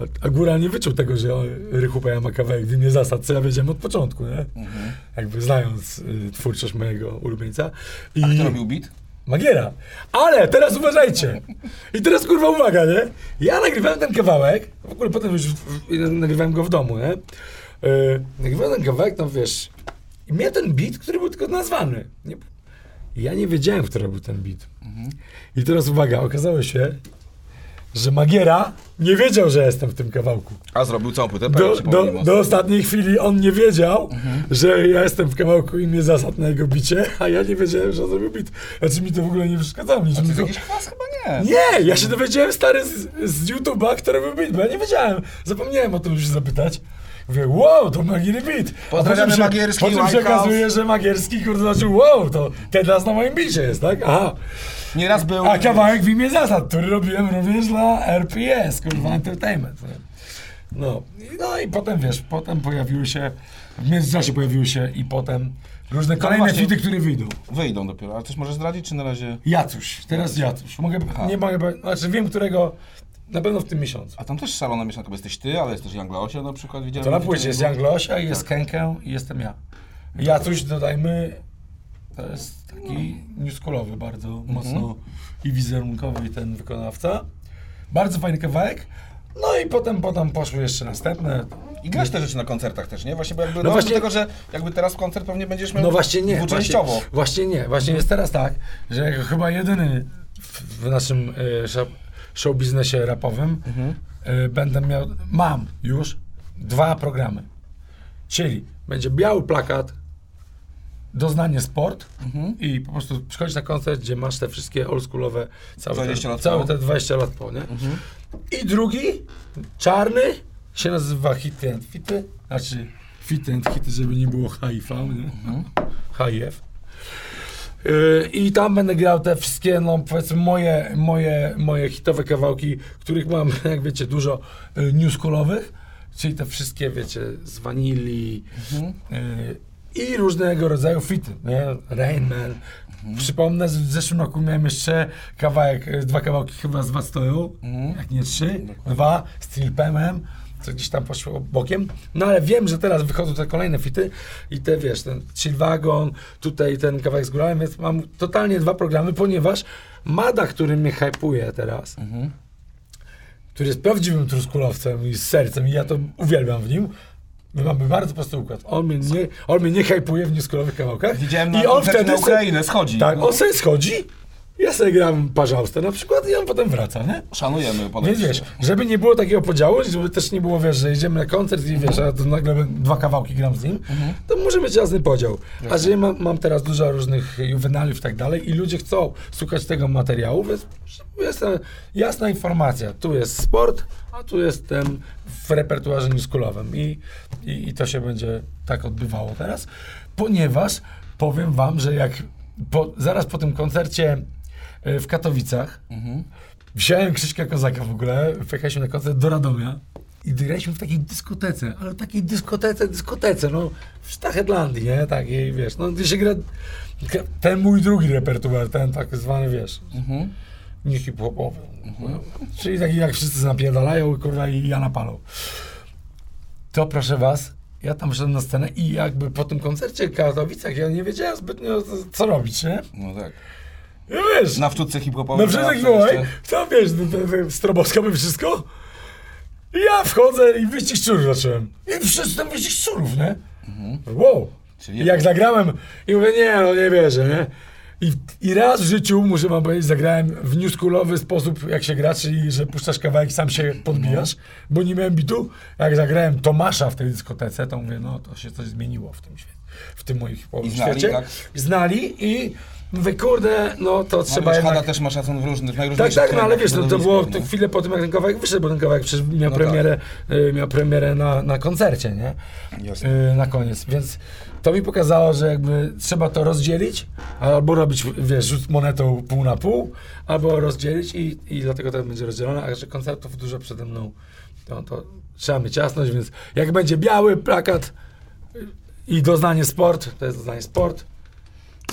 A, a Góral nie wyczuł tego, że on- Rychupeja ma kawałek w imię zasad, co ja wiedziałem od początku, nie? Mhm. Jakby znając y, twórczość mojego ulubieńca. I A kto robił beat? Magiera. Ale teraz uważajcie. I teraz kurwa uwaga, nie? Ja nagrywałem ten kawałek, w ogóle potem już w, nagrywałem go w domu, nie? Yy, nagrywałem ten kawałek, no wiesz, i miał ten beat, który był tylko nazwany. Nie, ja nie wiedziałem, który był ten beat. I teraz uwaga, okazało się, że Magiera nie wiedział, że jestem w tym kawałku. A zrobił całą płytę? Do, do, do ostatniej chwili on nie wiedział, że ja jestem w kawałku i mnie zasad na jego bicie, a ja nie wiedziałem, że on zrobił bit. Znaczy mi to w ogóle nie przeszkadzało. A Niczym to tylko... jakiś kwas? Chyba nie. Nie, ja się dowiedziałem stary z, z YouTube'a, kto robił beat, bo ja nie wiedziałem. Zapomniałem o tym, żeby się zapytać. Mówię, wow, to Magiery beat. A Pozdrawiamy się- Magierski, Potem się okazuje, że Magierski, kurde, znaczył, wow, to teraz na moim bicie jest, tak? Aha. Nieraz był... A kawałek w imię zasad, który robiłem również dla RPS, kurwa, Entertainment. No, I- no i potem wiesz, potem pojawiły się, w międzyczasie pojawiły się i potem różne kolejne właśnie- fity, które wyjdą. Wyjdą dopiero, ale coś możesz zdradzić, czy na razie... Jacuś, teraz Jacuś. Mogę, Aha. nie mogę, znaczy wiem, którego, na pewno w tym miesiącu. A tam też szalona mieszanka, bo jesteś ty, ale jest też Young Leosia na przykład, widziałem. To na płycie jest było. Jan Glosia, jest Kenkę i jestem ja. Jacuś, dodajmy, to jest taki newschoolowy bardzo mocno i wizerunkowy i ten wykonawca. Bardzo fajny kawałek. No i potem, potem poszły jeszcze następne. I grasz te rzeczy na koncertach też, nie? Właśnie, bo jakby, No no właśnie- tego, że jakby teraz koncert pewnie będziesz miał No właśnie nie. dwuczęściowo. Właśnie, właśnie nie. Właśnie jest teraz tak, że jako chyba jedyny w, w naszym e, show, show biznesie rapowym Mhm. e, będę miał, mam już dwa programy. Czyli będzie biały plakat, doznanie sport Mhm. i po prostu przychodzisz na koncert, gdzie masz te wszystkie oldschoolowe, całe, 20 te, całe te 20 lat po, nie? Mhm. I drugi, czarny, się nazywa Hity and Fity, znaczy Fity and Hity, żeby nie było HIV, nie? HIV. Yy, I tam będę grał te wszystkie, no powiedzmy, moje, moje, moje hitowe kawałki, których mam, jak wiecie, dużo y, newschoolowych, czyli te wszystkie, wiecie, z Vanilli Mhm. y, i różnego rodzaju fity, nie? Rain Man. Przypomnę, że w zeszłym roku miałem jeszcze kawałek, dwa kawałki chyba z was stoją, Mhm. jak nie trzy, dwa, z Trilpemem, co gdzieś tam poszło bokiem. No ale wiem, że teraz wychodzą te kolejne fity i te, wiesz, ten Chill Wagon, tutaj ten kawałek z górami, więc mam totalnie dwa programy, ponieważ Mada, który mnie hypuje teraz, Mhm. który jest prawdziwym truskulowcem i z sercem i ja to uwielbiam w nim, my mamy bardzo prosty układ. On mnie nie, on mnie nie hypuje w nieskulowych kawałkach. Widziałem na I on wtedy na Ukrainę, schodzi. Tak, No. on sobie schodzi, ja sobie gram parzałstę na przykład i on potem wraca, nie? Szanujemy Więc podejście. wiesz, żeby nie było takiego podziału, żeby też nie było, wiesz, że jedziemy na koncert i wiesz, a to nagle dwa kawałki gram z nim, to może być jasny podział. A że ja mam, mam teraz dużo różnych juwenaliów i tak dalej i ludzie chcą słuchać tego materiału, więc jest jasna informacja. Tu jest sport, a tu jestem w repertuarze newschoolowym i, i, i to się będzie tak odbywało teraz, ponieważ powiem wam, że jak po, zaraz po tym koncercie e, w Katowicach, Mhm. Wziąłem Krzyśka Kozaka w ogóle, pojechaliśmy na koncert do Radomia i graliśmy w takiej dyskotece, ale takiej dyskotece, dyskotece, no w Sztachetlandii, nie, takiej, wiesz, no gdzie się gra ten mój drugi repertuar, ten tak zwany, wiesz, Mhm. Nie hip-hopowy, no. czyli taki jak wszyscy napierdalają, kurwa, i ja napalą. To proszę was, ja tam wszedłem na scenę i jakby po tym koncercie w Katowicach ja nie wiedziałem zbytnio co- co robić, nie? No tak. Ja wiesz, Na wczutce hip-hopowej. no wszystkich wołaj, jeszcze- tam wiesz, no, stroboskopy i wszystko. I ja wchodzę i wyścig szczurów zacząłem. I wszyscy tam wyścig szczurów, nie? Wow. Czyli I jak zagrałem i mówię, nie, no nie wierzę, nie? I, I raz w życiu, muszę wam powiedzieć, zagrałem w newschoolowy sposób, jak się gra, czyli że puszczasz kawałek, sam się podbijasz, bo nie miałem bitu. Jak zagrałem Tomasza w tej dyskotece, to mówię, no to się coś zmieniło w tym świecie, w tym moim I znali, świecie. tak? Znali i mówię, kurde, no to trzeba Trzeba jednak... Hada też ma szacun w różnych, Tak, tak, no ale wiesz, no, to było to chwilę po tym, jak ten kawałek wyszedł, bo ten kawałek przecież miał No premierę, y, miał premierę na, na koncercie, nie? Jasne. Y, na koniec, więc to mi pokazało, że jakby trzeba to rozdzielić, albo robić, wiesz, rzut monetą pół na pół, albo rozdzielić i, i dlatego to będzie rozdzielone, a że koncertów dużo przede mną, to, to trzeba mieć jasność, więc jak będzie biały plakat, I doznanie sport, to jest doznanie sport.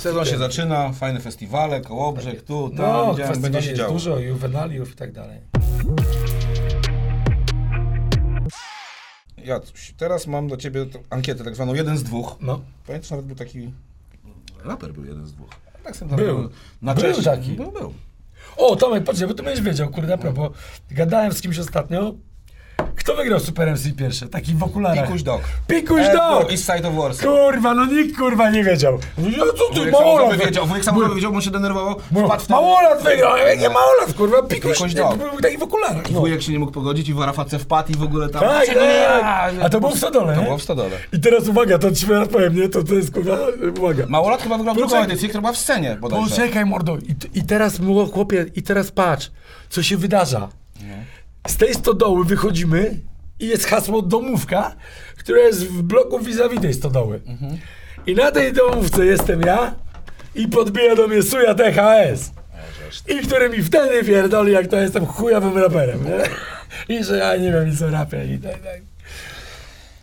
Sezon się zaczyna, fajne festiwale, Kołobrzeg, tu, tam, No, gdzie będzie się działo. dużo, juwenaliów i tak dalej. Jacuś, teraz mam do ciebie ankietę tak zwaną jeden z dwóch. No. Pamiętasz, nawet był taki... Raper był jeden z dwóch. Tak sobie Był. Na Był cześć. taki. Był, był. O, Tomek, poczekaj, bo ty będziesz wiedział, kurde, a propos. Gadałem z kimś ostatnio. Kto wygrał Super MC pierwszy? Taki w okularach. Pikuś Dog. Pikuś Dog! East Side of Warsaw. Kurwa, no nikt kurwa nie wiedział. Mówi, No co ty, Wujek małolat samochodowy wiedział, wujek samochodowy wiedział, bo on się denerwował. Wpadł w ten- Małolat wygrał, ja nie małolat, kurwa, Pikuś, Pikuś Dog. był taki w okularach. No. Wujek się nie mógł pogodzić i w Arafatce wpadł i w ogóle tam... Tak, nie? tak. A to było w Stodole, To nie? było w Stodole. I teraz uwaga, to ci teraz powiem, nie? To, to jest kurwa, uwaga. Małolat chyba wygrał drugą edycję, która była w scenie bodajże. Poczekaj, mordo. I, I teraz, chłopie, i teraz patrz, co się wydarza. Z tej stodoły wychodzimy i jest hasło domówka, które jest w bloku vis-a-vis tej stodoły. I na tej domówce jestem ja i podbija do mnie Suja THS. I który mi wtedy pierdoli, jak to jestem chujowym raperem, nie? I że ja nie wiem, nic o rapie i tak, tak.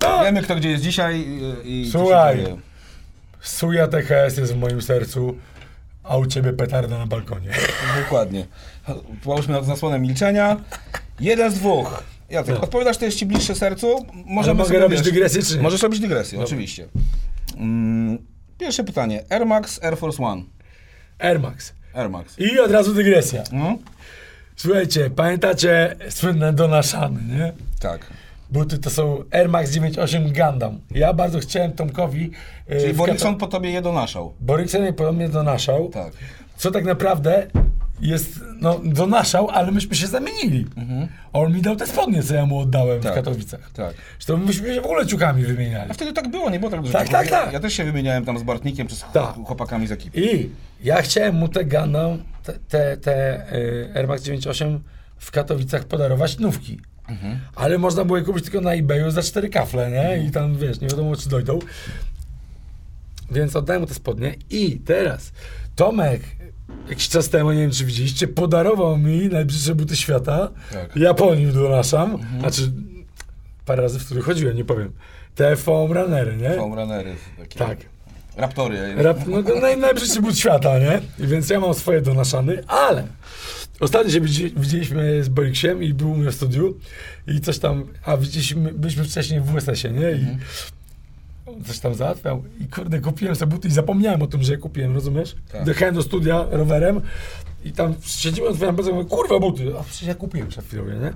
No, Wiemy, kto gdzie jest dzisiaj i, i co się Słuchaj. dzieje. Suja THS jest w moim sercu, a u ciebie petarda na balkonie. Dokładnie. Połóżmy na zasłonę milczenia. Jeden z dwóch. Jacek, odpowiadasz, to jest ci bliższe sercu. Możemy mogę robić wiesz, dygresję, czy? Możesz robić dygresję, oczywiście. Mm, pierwsze pytanie. Air Max, Air Force One. Air Max. Air Max. I od razu dygresja. Mhm. Słuchajcie, pamiętacie słynne donaszany, nie? Tak. Buty to są Air Max 98 Gundam. Ja bardzo chciałem Tomkowi... e, Czyli Borikson po tobie je donaszał. Borikson mnie podobnie donaszał. Tak. Co tak naprawdę jest, no, donaszał, ale myśmy się zamienili. On mi dał te spodnie, co ja mu oddałem Mhm. Tak. w Katowicach. Tak. Zresztą myśmy się w ogóle ciukami wymieniali. A wtedy tak było, nie było tak dużo. Tak, tak, tak. Ja też się wymieniałem tam z Bartnikiem czy z Tak. chłopakami z ekipy. I ja chciałem mu te Gundam, te, te, te y, Air Max 98 w Katowicach podarować nówki. Ale można było je kupić tylko na eBayu za cztery kafle, nie? I tam, wiesz, nie wiadomo, czy dojdą. Więc oddałem mu te spodnie i teraz Tomek jakiś czas temu, nie wiem czy widzieliście, podarował mi najbliższe buty świata. Tak. Ja po nim donaszam. Znaczy, parę razy, w których chodziłem, nie powiem. Te foam runnery, nie? Foam runnery. Takie. Tak. Raptory. Rap, no, to naj, najbrzydszy but świata, nie? I więc ja mam swoje donaszany, ale ostatnio się widzi, widzieliśmy z Boriksiem i był u mnie w studiu i coś tam, a widzieliśmy, byliśmy wcześniej w USS-ie, nie? I on coś tam załatwiał i kurde, kupiłem sobie buty i zapomniałem o tym, że je kupiłem, rozumiesz? Tak. Dojechałem do studia rowerem i tam siedzimy, otwieram mówię, kurwa buty, a przecież ja kupiłem przed chwilą, nie?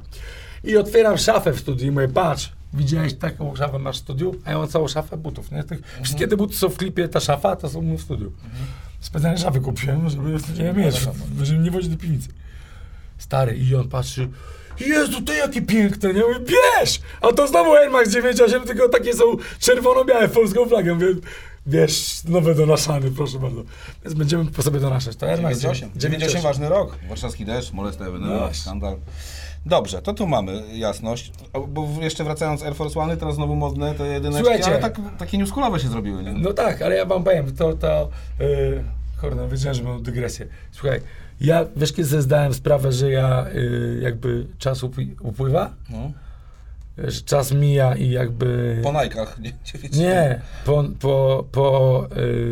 I otwieram szafę w studiu i mówię, patrz, widziałeś taką szafę masz w studiu? A ja mam całą szafę butów, nie? Tych, Wszystkie te buty są w klipie, ta szafa, to są w studiu. Specjalnie szafy kupiłem, żeby nie mieć, żeby nie wozić do piwnicy. Stary, i on patrzy, Jezu, to jakie piękne, nie? Mówię, bierz! A to znowu Air Max 98, tylko takie są czerwono-białe, polską flagę. Mówię, wiesz, nowe donaszany, proszę bardzo. Więc będziemy po sobie donaszać. To Air Max 98. 98 ważny rok. Warszawski deszcz, molesta No Ewenela, właśnie. skandal. Dobrze, to tu mamy jasność. Bo jeszcze wracając Air Force One, teraz znowu modne te jedyneczki, Słuchajcie. ale tak, takie newschoolowe się zrobiły, nie? No tak, ale ja wam powiem, to, to yy, kurde, wiedziałem, że mam dygresję. Słuchaj, ja, wiesz, kiedy sobie zdałem sprawę, że ja y, jakby czas upły- upływa? No. Że czas mija i jakby... Po nie? nie? Nie, po, po, po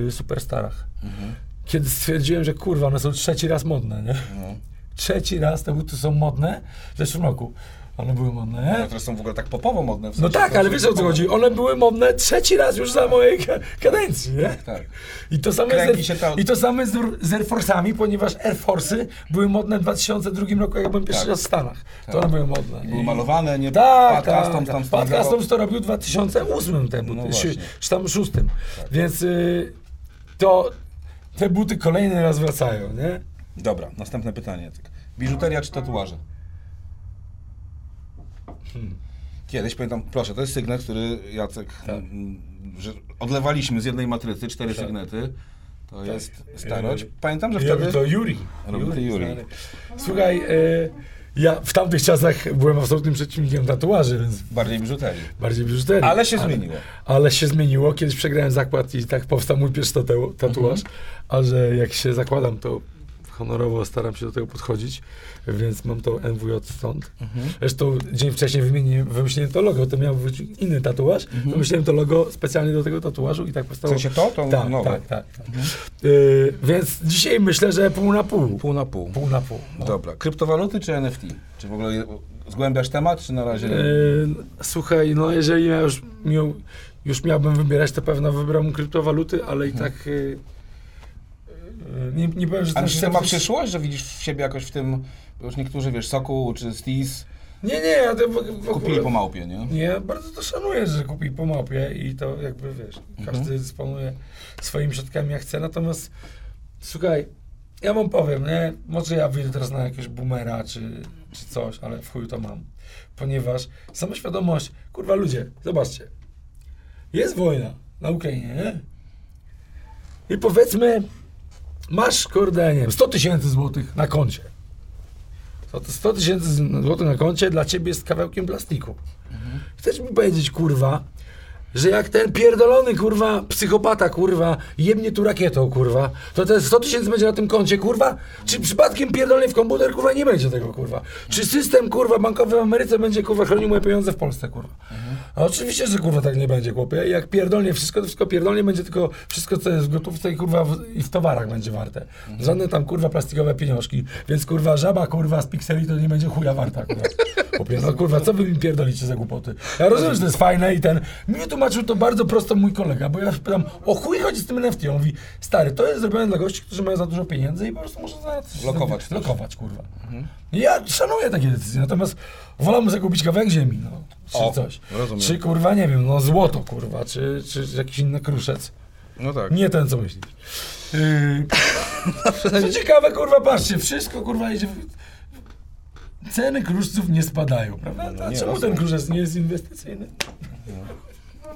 y, superstarach. Mhm. Kiedy stwierdziłem, że kurwa, one są trzeci raz modne, nie? No. Trzeci raz te buty są modne w zeszłym roku. One były modne? No, teraz są w ogóle tak popowo modne. W No sensie, tak, to ale wiesz o co chodzi? One były modne trzeci raz już za mojej ka- kadencji, nie? Tak. I to Kręgi z, to- I to same z, z Air Force'ami, ponieważ Air Force'y były modne w 2002 roku, jak byłem pierwszy Tak. raz w Stanach. Tak. To one były modne. Były malowane, nie? Tak, Pat tak. Tam Pat. Customs to robił w 2008 te buty, No czy. Tak. tam szóstym. Więc y, to te buty kolejny raz wracają, nie? Dobra, następne pytanie. Biżuteria czy tatuaże? Hmm. Kiedyś pamiętam, proszę, to jest sygnet, który Jacek, Tak. że odlewaliśmy z jednej matrycy, cztery Tak. sygnety. To jest starość. Yy, Pamiętam, że wtedy... To Juri. Robił to Juri. Słuchaj, y, ja w tamtych czasach byłem absolutnym przeciwnikiem tatuaży, więc Bardziej biżuterii. bardziej biżuterii. Ale się zmieniło. Ale się zmieniło. Kiedyś przegrałem zakład i tak powstał mój pierwszy tatu- tatuaż, Mhm. a że jak się zakładam, to honorowo staram się do tego podchodzić, więc mam to NWJ stąd. Zresztą dzień wcześniej wymieniłem, wymyśliłem to logo, to miał być inny tatuaż. Wymyśliłem to logo specjalnie do tego tatuażu i tak W powstało. sensie to? To tak, nowe. tak, tak, tak. Y, więc dzisiaj myślę, że pół na pół. Pół na pół. Pół na pół. No. Dobra. Kryptowaluty czy NFT? Czy w ogóle zgłębiasz temat, czy na razie... Yy, słuchaj, no jeżeli ja już, miał, już miałbym wybierać, to pewno wybrałbym kryptowaluty, ale i tak yy, yy, nie, nie powiem, że Ale czy to ma przyszłość, że widzisz w siebie jakoś w tym, bo już niektórzy, wiesz, Soku czy Stis Nie, nie, ja to w, w kupili po małpie, nie? Nie, bardzo to szanuję, że kupi po małpie i to jakby, wiesz, każdy Mhm. dysponuje swoimi środkami jak chce, natomiast słuchaj, ja wam powiem, nie, może ja wyjdę teraz na jakiegoś boomera czy, czy coś, ale w chuju to mam, ponieważ samoświadomość, kurwa ludzie, zobaczcie, jest wojna na Ukrainie, nie? I powiedzmy, masz, kurde, nie wiem, 100 tysięcy złotych na koncie. To te 100 tysięcy złotych na koncie dla ciebie jest kawałkiem plastiku. Chcesz mi powiedzieć, kurwa, że jak ten pierdolony, kurwa, psychopata, kurwa, jebnie tu rakietą, kurwa, to te 100 tysięcy będzie na tym koncie, kurwa? Czy przypadkiem pierdolnie w komputer, kurwa, nie będzie tego, kurwa? Czy system, kurwa, bankowy w Ameryce będzie, kurwa, chronił moje pieniądze w Polsce, kurwa? A oczywiście, że, kurwa, tak nie będzie, chłopie. Jak pierdolnie wszystko, to wszystko pierdolnie będzie tylko wszystko, co jest w gotówce i, kurwa, w, i w towarach będzie warte. Żadne tam, kurwa, plastikowe pieniążki. Więc, kurwa, żaba, kurwa, z pikseli to nie będzie chuja warta, kurwa. Chłopie, no, kurwa, co wy mi pierdolicie za głupoty? Ja rozumiem, że to jest fajne i ten... Mi tłumaczył to bardzo prosto mój kolega, bo ja pytam, o chuj chodzi z tym NFT? On mówi, stary, to jest zrobione dla gości, którzy mają za dużo pieniędzy i po prostu muszą za coś Lokować coś. Lokować, kurwa. I ja szanuję takie decyzje, natomiast wolałbym zakupić kawałek ziemi, no. Czy O, coś. rozumiem. Czy, kurwa, nie wiem, no złoto, kurwa, czy, czy jakiś inny kruszec. No tak. Nie ten, co myślisz. Yy, co ciekawe, kurwa, patrzcie, wszystko, kurwa, idzie... W... Ceny kruszców nie spadają, prawda? A No nie, czemu rosną. ten kruszec nie jest inwestycyjny?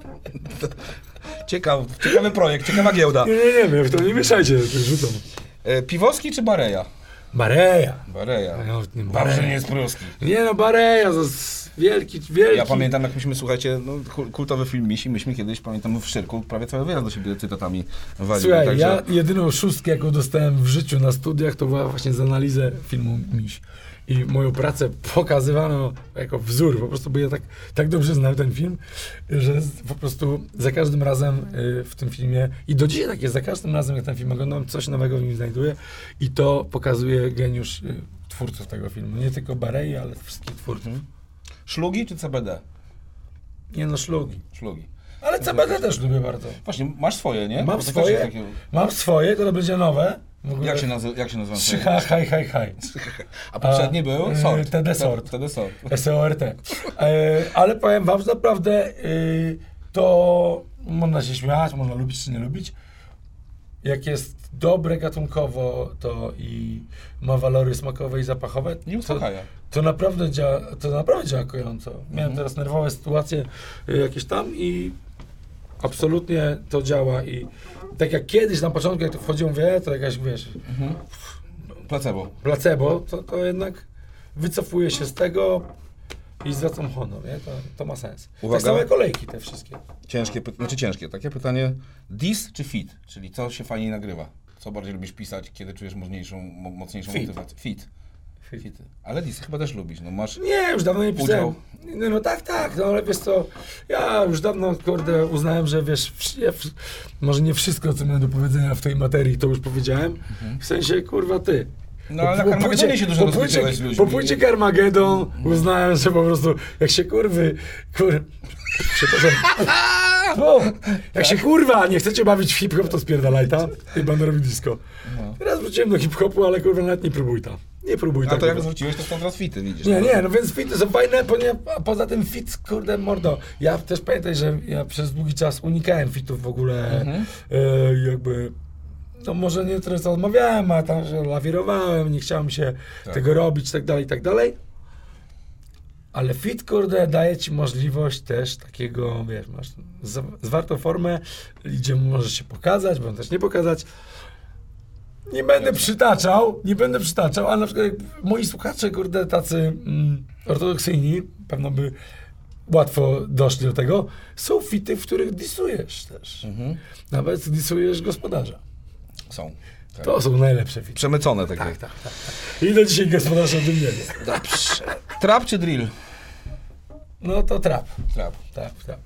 Ciekaw, ciekawy projekt, ciekawa giełda. Nie, nie, nie wiem, w to nie mieszajcie, rzucam. E, Piwowski czy Bareja? Bareja. Bareja. No, nie, Bareja. nie jest pruski. Nie no, Bareja, to jest wielki, wielki. Ja pamiętam, jak myśmy, słuchajcie, no, kul- kultowy film Misi, myśmy kiedyś, pamiętam, w Szczyrku prawie cały wyjazd do siebie cytatami walili. Słuchaj, także... ja jedyną szóstkę, jaką dostałem w życiu na studiach, to była właśnie za analizę filmu Miś. I moją pracę pokazywano jako wzór, po prostu, bo ja tak, tak dobrze znam ten film, że po prostu za każdym razem y, w tym filmie, i do dzisiaj tak jest, za każdym razem jak ten film oglądam, coś nowego w nim znajduję i to pokazuje geniusz y, twórców tego filmu. Nie tylko Barei, ale wszystkich twórców. Mhm. Szlugi czy CBD? Nie no, szlugi. Szlugi. Ale CBD też lubię bardzo. Właśnie, masz swoje, nie? Mam swoje, takie- mam swoje, to będzie nowe. Ogóle Jak się, nazy- jak się nazywa? Trzy ha, haj, haj, haj. A poprzedni A, był y, sort. TD Sort. TD Sort. SORT. E, ale powiem wam, że naprawdę y, to można się śmiać, można lubić czy nie lubić. Jak jest dobre gatunkowo, to i ma walory smakowe i zapachowe, Nie to, uspokaja. to naprawdę działa, to naprawdę działa kojąco. Miałem Mhm. teraz nerwowe sytuacje y, jakieś tam i absolutnie to działa i tak jak kiedyś na początku, jak to wchodziłem, wie, to jakaś, wiesz, Mhm. Placebo. placebo, to, to jednak wycofuję się z tego i zwracam honor, nie? To, to ma sens. Uwaga. Tak same kolejki te wszystkie. Ciężkie, py- znaczy ciężkie, takie pytanie. Dis czy fit? Czyli co się fajniej nagrywa? Co bardziej lubisz pisać, kiedy czujesz mocniejszą, mo- mocniejszą Fit. motywację? Fit. Ale dis chyba też lubisz, no masz... Nie, już dawno nie pisałem. Udział. No, no tak, tak, no ale wiesz co, ja już dawno, kurde, uznałem, że wiesz, ja, może nie wszystko, co miałem do powiedzenia w tej materii, to już powiedziałem. W sensie, kurwa, ty. No ale na Carmagedonie się dużo po płycie, rozliczyłeś z ludźmi. po płycie Carmageddon uznałem, że po prostu, jak się kurwy, kur... Przepraszam. No, jak się kurwa nie chcecie bawić w hip-hop, to spierdalaj tam i będę robił disco. No. Teraz wróciłem do hip-hopu, ale kurwa nawet nie próbuj tam. Nie próbuj A tam. to jak zwróciłeś, to są teraz fity, widzisz. Nie, no. nie, no więc fity są fajne, ponieważ, a poza tym fit, kurde, mordo. Ja też pamiętaj, że ja przez długi czas unikałem fitów w ogóle, Mhm. e, jakby, no może nie teraz odmawiałem, a tam, że lawirowałem, nie chciałem się Tak. tego robić, tak dalej, tak dalej. Ale fit, kurde, daje ci możliwość też takiego, wiesz, masz zwartą formę, gdzie możesz się pokazać, bądź też nie pokazać. Nie będę przytaczał, nie będę przytaczał, ale na przykład moi słuchacze, kurde, tacy mm, ortodoksyjni, pewno by łatwo doszli do tego, są fity, w których disujesz też. Mhm. Nawet disujesz gospodarza. Są. To są najlepsze fity. Przemycone takie. Tak, tak, tak. tak. I do dzisiaj gospodarz o tym nie wie. Dobrze. Trap czy drill? No to trap. Trap. Tak, tak.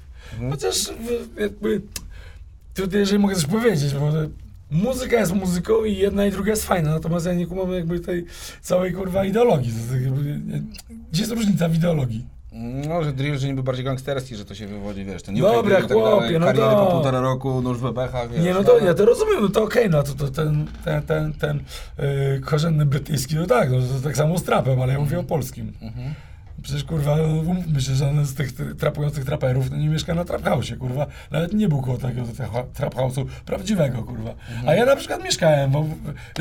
Chociaż w- jakby tutaj, jeżeli mogę coś powiedzieć, bo muzyka jest muzyką i jedna i druga jest fajna, natomiast ja nie kumam jakby tej całej kurwa ideologii. Tak Gdzie jest różnica w ideologii? No, że drill, że niby bardziej gangsterski, że to się wywodzi, wiesz, ten Dobra, drill tak chłopie, dalej, no kariery to- po półtora roku, nóż w bebechach, wiesz. Nie, no to ja to rozumiem, no to okej, no to, to ten, ten, ten, ten yy, korzenny brytyjski, no tak, no to tak samo z trapem, ale ja mówię o polskim. Mhm. Przecież kurwa, no, myślę, że żaden z tych tr- trapujących traperów no, nie mieszka na trap house'ie, kurwa. Nawet nie był koło takiego tra- trap house'u prawdziwego, kurwa. A ja na przykład mieszkałem bo,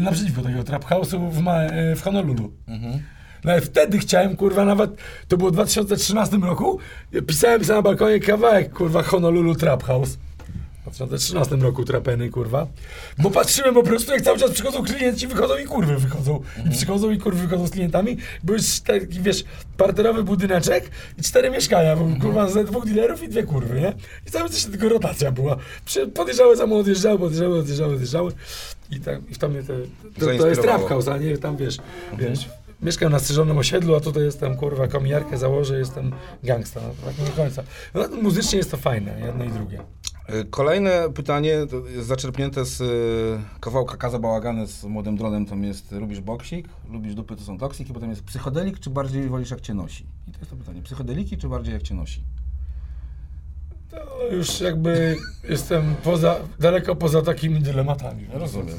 naprzeciwko takiego trap house'u w, e, w Honolulu. Mhm. Nawet wtedy chciałem, kurwa, nawet, to było w 2013 roku, pisałem sobie na balkonie kawałek, kurwa, Honolulu Trap House. W 2013 roku trapeny, kurwa. Bo patrzyłem po prostu, jak cały czas przychodzą klienci, wychodzą i kurwy wychodzą. I przychodzą i kurwy wychodzą z klientami. Był taki, wiesz, parterowy budyneczek i cztery mieszkania. Był, kurwa, ze dwóch dealerów i dwie kurwy, nie? I cały czas tylko rotacja była. Podjeżdżały samochody, odjeżdżały, podjeżdżały, odjeżdżały, odjeżdżały. I, tam, i w to mnie to, to, to jest trap house, a nie tam, wiesz, wiesz. Mieszkam na strzyżonym osiedlu, a tutaj jestem, kurwa, kominiarkę założę, jestem gangsta. No, tak nie do końca. No, muzycznie jest to fajne, jedno i drugie. Y, Kolejne pytanie jest zaczerpnięte z y, kawałka Kaza Bałagany z Młodym Dronem, tam jest lubisz boksik, lubisz dupy, to są toksik i potem jest psychodelik, czy bardziej wolisz jak cię nosi? I to jest to pytanie, psychodeliki czy bardziej jak cię nosi? To już jakby jestem poza, daleko poza takimi dylematami. Rozumiem.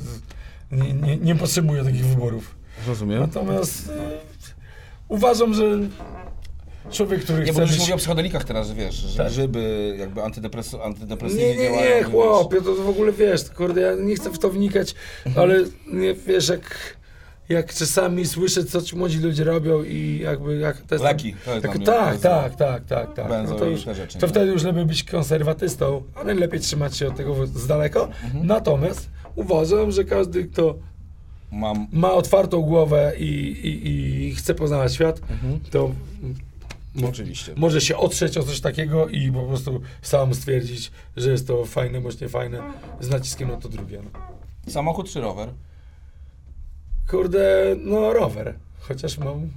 Nie, nie, nie potrzebuję takich wyborów. Rozumiem. Natomiast e, uważam, że człowiek, który Nie, bo chce już być... mówię o psychodelikach teraz, że wiesz, że Tak. grzyby jakby antydepresu, antydepresyjnie Nie, nie, działają. nie, wiesz. chłopie, to w ogóle wiesz, kurde, ja nie chcę w to wnikać, ale nie, wiesz, jak, jak czasami słyszę, co ci młodzi ludzie robią i jakby, jak to jest... Leki, to jest tak, tak, tak, tak, tak, tak. No to już, rzeczy, to nie? wtedy już lepiej być konserwatystą, ale lepiej trzymać się od tego z daleko. Mhm. Natomiast uważam, że każdy, kto Mam ma otwartą głowę i, i, i chce poznawać świat, Mhm. to mo- Oczywiście. może się otrzeć o coś takiego i po prostu sam stwierdzić, że jest to fajne bądź fajne, z naciskiem na to drugie. No. samochód czy rower? Kurde, no rower. Chociaż mam...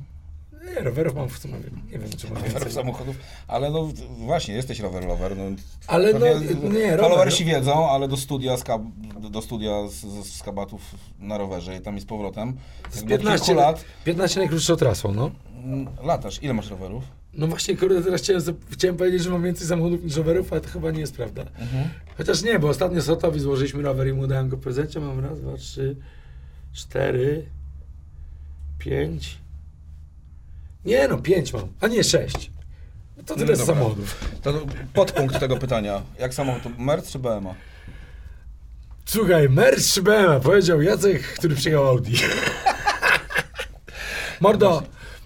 Nie, rowerów mam w sumie, nie wiem, czy mam Rowerów, samochodów, ale no właśnie, jesteś rower lover. No, Ale no, nie, rower. Followersi wiedzą, ale do studia, z kab, do- studia z, z, kabatów na rowerze i tam i z powrotem. Z jakby od 15, kilku lat 15 najkrótszą trasą, no. mm, latasz. Ile masz rowerów? No właśnie, kurde, teraz chciałem, chciałem powiedzieć, że mam więcej samochodów niż rowerów, ale to chyba nie jest prawda. Chociaż nie, bo ostatnio Sotowi złożyliśmy rower i mu dałem go prezencie. Mam raz, dwa, trzy, cztery, pięć. Nie no, pięć mam, a nie sześć. No to tyle No z dobra. samochodów. To podpunkt tego pytania. Jak samochód? To Merc czy BMA? Słuchaj, Merch czy BMW? Powiedział Jacek, który przyjechał Audi. Mordo,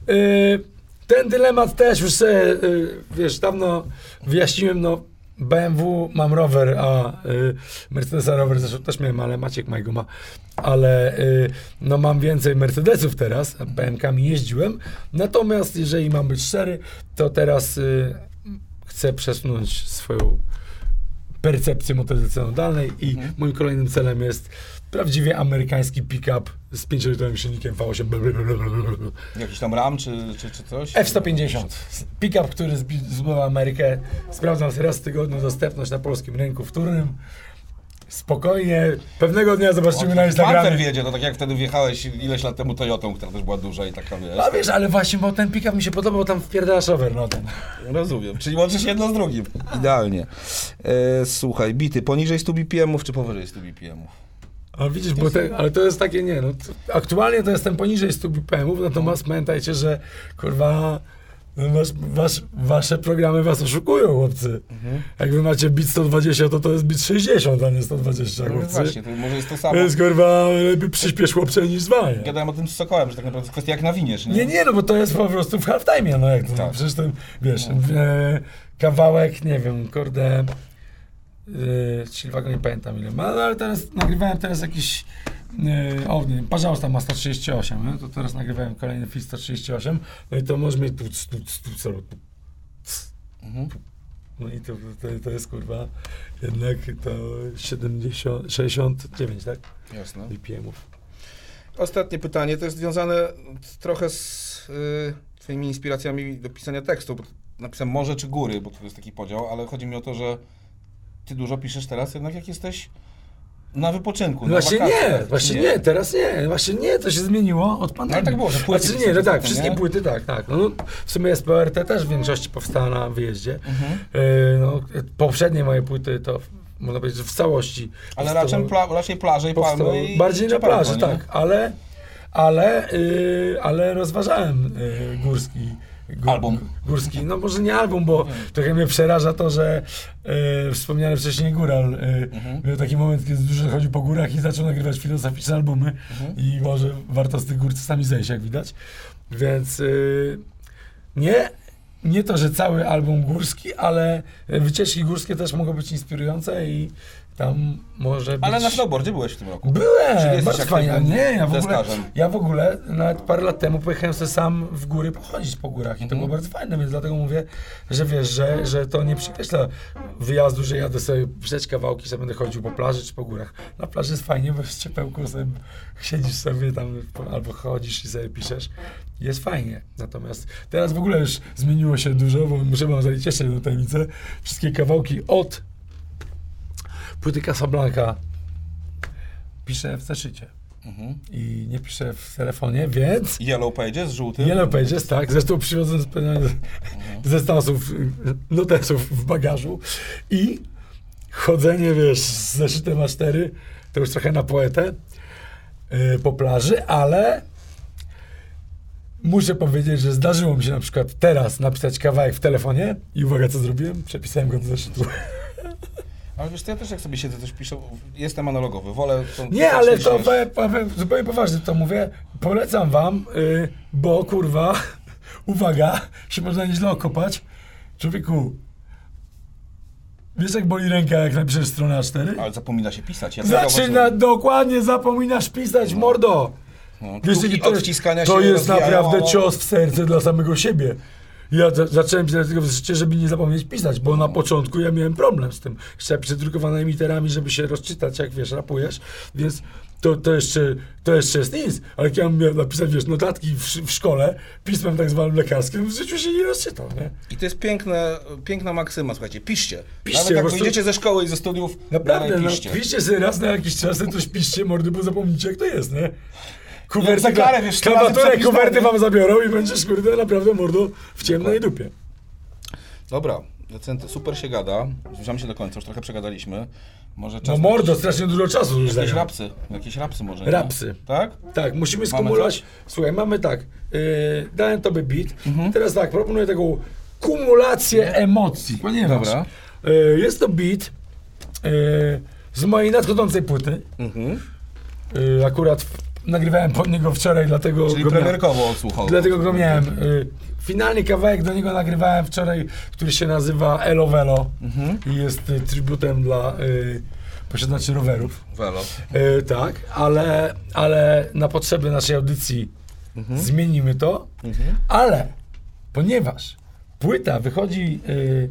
y, ten dylemat też już sobie, y, wiesz, dawno wyjaśniłem, no BMW mam rower, a y, Mercedesa rower zresztą też miałem, ale Maciek Majgo ma, ale y, no mam więcej Mercedesów teraz, a BMK-mi jeździłem, natomiast jeżeli mam być szczery, to teraz y, chcę przesunąć swoją percepcji motoryzacyjnej i moim kolejnym celem jest prawdziwie amerykański pick-up z 5-litrowym silnikiem V8 blablabla. Jakiś tam RAM czy, czy, czy coś? F-150. Pick-up, który zbudował Amerykę. Sprawdzam raz w tygodniu dostępność na polskim rynku wtórnym. Spokojnie. Pewnego dnia zobaczymy na Instagramie. wiedzie, to tak jak wtedy wjechałeś ileś lat temu Toyotą, która też była duża i taka wiesz. A wiesz, ale właśnie, bo ten pick-up mi się podobał, tam wpierdalasz rower, no ten. Rozumiem. Czyli łączysz jedno z drugim. Idealnie. E, słuchaj, bity poniżej 100 BPM-ów czy powyżej 100 BPM-ów? Ale widzisz, bo te, ale to jest takie, nie, no, to, aktualnie to jestem poniżej 100 BPM-ów, natomiast pamiętajcie, że kurwa, no, wasz, wasz, wasze programy was oszukują, chłopcy. Jak wy macie bit 120, to to jest bit 60, a nie 120, No chłopcy. właśnie, to może jest to samo. Więc kurwa, lepiej przyspiesz chłopcze niż zwalnia. Gadałem o tym z Sokołem, że tak naprawdę jest kwestia jak nawiniesz, nie? Nie, nie, no bo to jest po prostu w halftime, no jak to, Tak. przecież ten, wiesz, e, kawałek, nie wiem, kurde, Silvago nie pamiętam ile ma, no ale teraz nagrywałem teraz jakiś, e, o nie wiem, Parzausta ma 138, nie? to teraz nagrywałem kolejny film 138, no i to może mieć tu, tu, tu, tu, tu, Mhm. No i to, to, to jest kurwa jednak to 70, 69, tak? Jasne. BPM-ów. Ostatnie pytanie, to jest związane trochę z y, twoimi inspiracjami do pisania tekstu. Napisałem morze czy góry, bo to jest taki podział, ale chodzi mi o to, że ty dużo piszesz teraz, jednak jak jesteś na wypoczynku, Właśnie nie, właśnie nie? teraz nie, właśnie nie, to się zmieniło od pandemii. ale tak było, że płyty Znaczy nie, no tak, wszystkie nie? płyty tak, tak. No, w sumie SPRT też w większości powstała na wyjeździe. Mhm. Yy, no, poprzednie moje płyty to można powiedzieć, że w całości. Ale raczej, pla, raczej plaże i powstały palmy i Bardziej na plaży, nie? tak, ale, ale, yy, ale rozważałem yy, górski. Album. Górski, no może nie album, bo trochę mnie przeraża to, że yy, wspomniany wcześniej góral yy, Mhm. miał taki moment, kiedy dużo chodził po górach i zaczął nagrywać filozoficzne albumy Mhm. i może warto z tych gór czasami zejść, jak widać. Więc yy, nie, nie to, że cały album górski, ale wycieczki górskie też mogą być inspirujące i tam może być... Ale na snowboardzie byłeś w tym roku. Byłem, bardzo fajnie. Nie, ja w, ogóle, ja w ogóle nawet parę lat temu pojechałem sobie sam w góry pochodzić po górach i to Mhm. było bardzo fajne, więc dlatego mówię, że wiesz, że, że to nie przekreśla wyjazdu, że jadę sobie przejść kawałki, sobie będę chodził po plaży czy po górach. Na plaży jest fajnie, bo w ciepełku sobie siedzisz sobie tam albo chodzisz i sobie piszesz. Jest fajnie. Natomiast teraz w ogóle już zmieniło się dużo, bo muszę wam zaliczyć jeszcze jedną tajemnicę. Wszystkie kawałki od płyty Casablanca piszę w zeszycie Mhm. i nie piszę w telefonie, więc Yellow Pages, żółty. Yellow Pages, tak, zresztą przywiozłem z- ze Stanów notesów w bagażu i chodzenie, wiesz, z zeszytem A4, to już trochę na poetę y, po plaży, ale muszę powiedzieć, że zdarzyło mi się na przykład teraz napisać kawałek w telefonie i uwaga, co zrobiłem? Przepisałem go do zeszytu. Ale wiesz, to ja też jak sobie siedzę, coś piszę, jestem analogowy, wolę... Nie, ale to powiem, powiem, zupełnie poważnie to mówię. Polecam wam, y, bo kurwa, uwaga, się można nieźle okopać. Człowieku, wiesz jak boli ręka, jak napiszesz stronę A4? Ale zapomina się pisać. Ja to Zaczyna, dokładnie zapominasz pisać, mordo! No, Wiesz, to, to się jest naprawdę cios w serce dla samego siebie. Ja za, zacząłem pisać tego w zeszycie, żeby nie zapomnieć pisać, bo na początku ja miałem problem z tym. Jeszcze przedrukowanymi literami, żeby się rozczytać, jak wiesz, rapujesz, więc to, to, jeszcze, to jeszcze jest nic. Ale jak ja miałem napisać, wiesz, notatki w, w szkole, pismem tak zwanym lekarskim, w życiu się nie rozczytał, nie? I to jest piękne, piękna maksyma, słuchajcie, piszcie. Piszcie, Nawet jak prostu- wyjdziecie ze szkoły i ze studiów, Naprawdę, no, piszcie. piszcie sobie raz na jakiś czas, to coś piszcie, mordy, bo zapomnicie, jak to jest, nie? Kuwerty, za karę, wiesz, przepisane. kuwerty wam zabiorą i będziesz, kurde, naprawdę, mordo, w ciemnej dupie. Dobra, decenty, super się gada. Zbliżamy się do końca, już trochę przegadaliśmy. Może czas No na mordo, jakieś- strasznie dużo czasu już Jakieś zajęło. rapsy, jakieś rapsy może, nie? Rapsy. Tak? Tak, musimy skumulować. Słuchaj, mamy tak, yy, dałem tobie beat. Mhm. I teraz tak, proponuję taką kumulację emocji, ponieważ Dobra. yy, jest to beat yy, z mojej nadchodzącej płyty. Mhm. Yy, akurat w, nagrywałem pod niego wczoraj, dlatego Czyli go premierkowo odsłuchał. Dlatego go miałem. Y, finalny kawałek do niego nagrywałem wczoraj, który się nazywa Elo Velo Mhm. i jest y, tributem dla y, posiadaczy rowerów. Welo. Y, tak, ale, ale na potrzeby naszej audycji zmienimy to, Mhm. ale ponieważ płyta wychodzi y,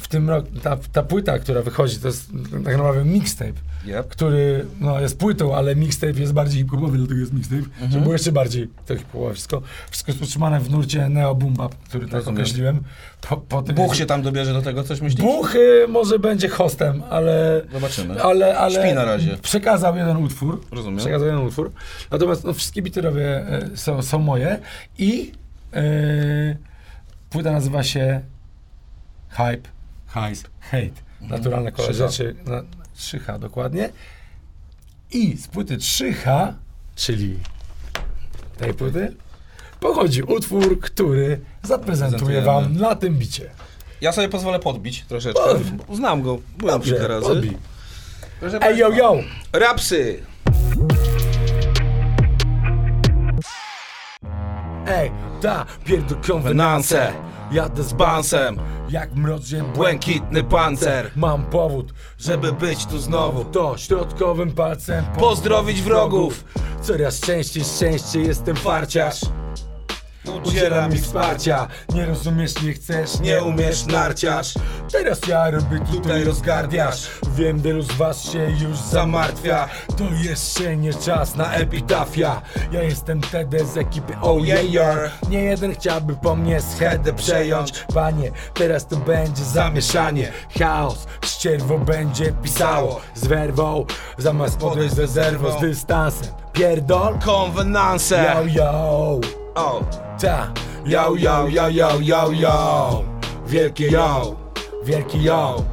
w tym roku, ta, ta płyta, która wychodzi, to jest tak naprawdę mixtape, Yep. który no, jest płytą, ale mixtape jest bardziej hip-hopowy, dlatego jest mixtape, Mhm. żeby było jeszcze bardziej to hip-hopowe wszystko. Wszystko jest utrzymane w nurcie neo boom bap, który tak Rozumiem. określiłem. Po, po Buch się tam dobierze do tego, coś myślisz? Buch y, może będzie hostem, ale... Zobaczymy. Ale, ale Śpi na razie. przekazał jeden utwór. Rozumiem. Przekazał jeden utwór. Natomiast no, wszystkie bity robię, y, są, są moje i y, płyta nazywa się Hype, Hype, Hate. Naturalne kolor rzeczy. Na, 3H dokładnie. I z płyty 3H, czyli tej płyty, pochodzi utwór, który zaprezentuję wam na tym bicie. Ja sobie pozwolę podbić troszeczkę. Pod- Znam go, byłem kilka razy. Ej, yo, yo! Rapsy! Ej, ta pierdolką Wenance. Jadę Z bansem, jak mrocznie błękitny pancer. Mam powód, Żeby być tu znowu. to środkowym palcem Pozdrowić wrogów. Coraz częściej, szczęście jestem farciarz udziela mi wsparcia. Nie rozumiesz, nie chcesz, nie umiesz narciarz. Teraz ja robię tutaj rozgardiasz. Wiem, wielu z was się już zamartwia. To jeszcze nie czas na epitafia. Ja jestem TD z ekipy Oh Yeah Yeah. Nie jeden chciałby po mnie schedę przejąć. Panie, teraz to będzie zamieszanie. Chaos, ścierwo będzie pisało. Z werwą, zamiast podejść z rezerwą, z dystansem. Pierdol, Konwenanse! yo yo. O! Ta, yo, yo, yo, yo, yo, yo. Wielkie yo, wielki yo,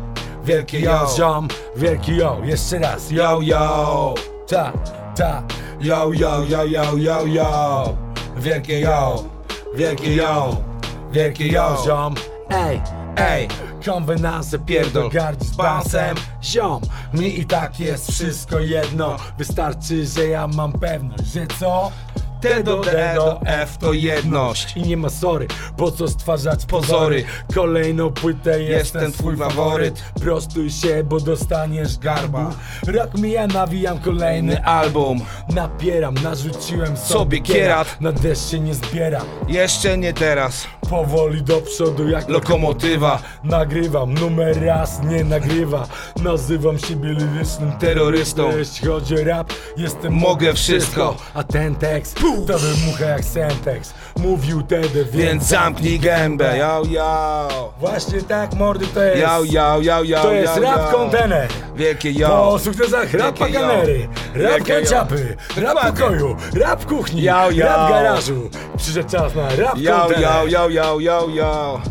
wielkie yo, ziom, wielki yo, jeszcze raz, yo, yo. Ta, ta, yo, yo, yo, yo, yo, yo. Wielkie yo, wielkie yo, wielkie yo, ziom. Ej, ej, konwenanse pierdol, gardzi z basem. Ziom, mi i tak jest wszystko jedno. Wystarczy, że ja mam pewność, że co? T do D do F to jedność. I nie ma sorry, po co stwarzać pozory Kolejną płytę jest ten twój faworyt Prostuj się, bo dostaniesz garbu Rok mija, nawijam kolejny album. Napieram, narzuciłem sobie, Sobie kierat. Na deszcz się nie zbiera Jeszcze nie teraz. Powoli do przodu jak Lokomotywa. Nagrywam, numer raz nie nagrywa Nazywam siebie lirycznym Terrorystą. Jeśli chodzi o rap, jestem Mogę wszystko. A ten tekst to wymucha jak Sentex Mówił tedy, więc, Więc zamknij gębę. Yo, yo. Właśnie tak, mordy, to jest Yo, yo, yo, yo, To jest yo, rap kontener Wielkie Po yo. sukcesach rap Wielkie yo. rap Wielkie yo. rap Dokładnie. pokoju, rap kuchni, Yo, yo. rap garażu Przyszedł czas na rap Yo, kontener yo, yo, yo, yo, yo.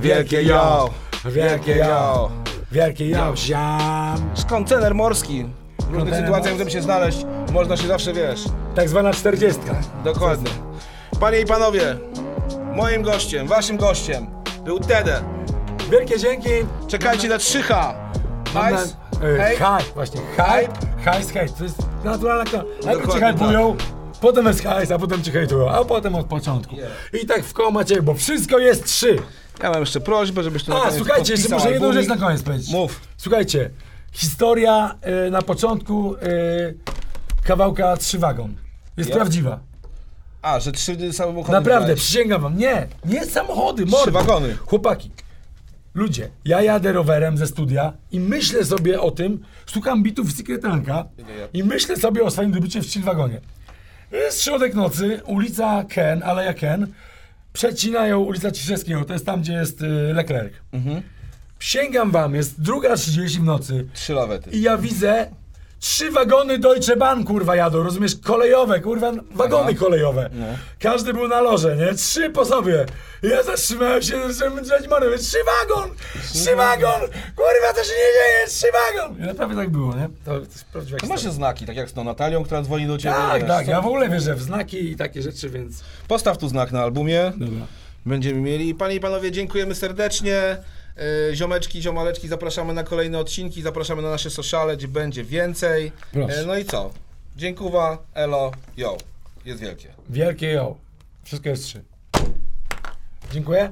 Wielkie yo. Wielkie yo Wielkie yo, ziam Kontener morski. W różnych Kontener sytuacjach, żeby się znaleźć, można się zawsze, wiesz, Tak zwana czterdziestka Dokładnie. Panie i panowie, moim gościem, waszym gościem był Tede. Wielkie dzięki Czekajcie na 3H. Mam e, Hype, właśnie, hype, hajs, hejt, to jest naturalna kla- Najpierw cię Dokładnie tak. Potem jest hajs, a potem cię hejtują, a potem od początku. I tak w koło macie, bo wszystko jest trzy. Ja mam jeszcze prośbę, żebyś tu na A, koniec słuchajcie, jeszcze podpisał muszę jedną albumik. rzecz na koniec powiedzieć. Mów. Słuchajcie, historia e, na początku e, kawałka Trzy Wagon. Jest Ja? prawdziwa. A, że trzy samochody Naprawdę, przysięgam wam. Nie, nie samochody, mordy. wagony. Chłopaki, ludzie, ja jadę rowerem ze studia i myślę sobie o tym, szukam bitów w Secretanka i myślę sobie o swoim debiucie w Chill Wagonie. Jest środek nocy, ulica Ken, Aleja Ken, przecinają ulica Ciszewskiego, to jest tam, gdzie jest y, Leclerc. Mhm. Sięgam wam, jest druga 30 w nocy Trzy lawety. i ja widzę trzy wagony Deutsche Bahn, kurwa, jadą, rozumiesz? Kolejowe, kurwa, wagony kolejowe. No. Każdy był na loże, nie? Trzy po sobie. Ja zatrzymałem się, zacząłem drzeć morę, mówię, trzy wagon! Trzy wagon! Kurwa, to się nie dzieje, trzy wagon! I naprawdę tak było, nie? To, to jest prawdziwa To masz historia. znaki, tak jak z tą Natalią, która dzwoni do ciebie. Tak, wiesz, tak, co? ja w ogóle wierzę w znaki i takie rzeczy, więc... Postaw tu znak na albumie. Dobra. Będziemy mieli. Panie i panowie, dziękujemy serdecznie. Yy, Ziomeczki, ziomaleczki, zapraszamy na kolejne odcinki, zapraszamy na nasze sociale, gdzie będzie więcej. Proszę. Yy, No i co? Dziękuwa, elo, yo. Jest wielkie. Wielkie ją. Wszystko jest trzy. Dziękuję.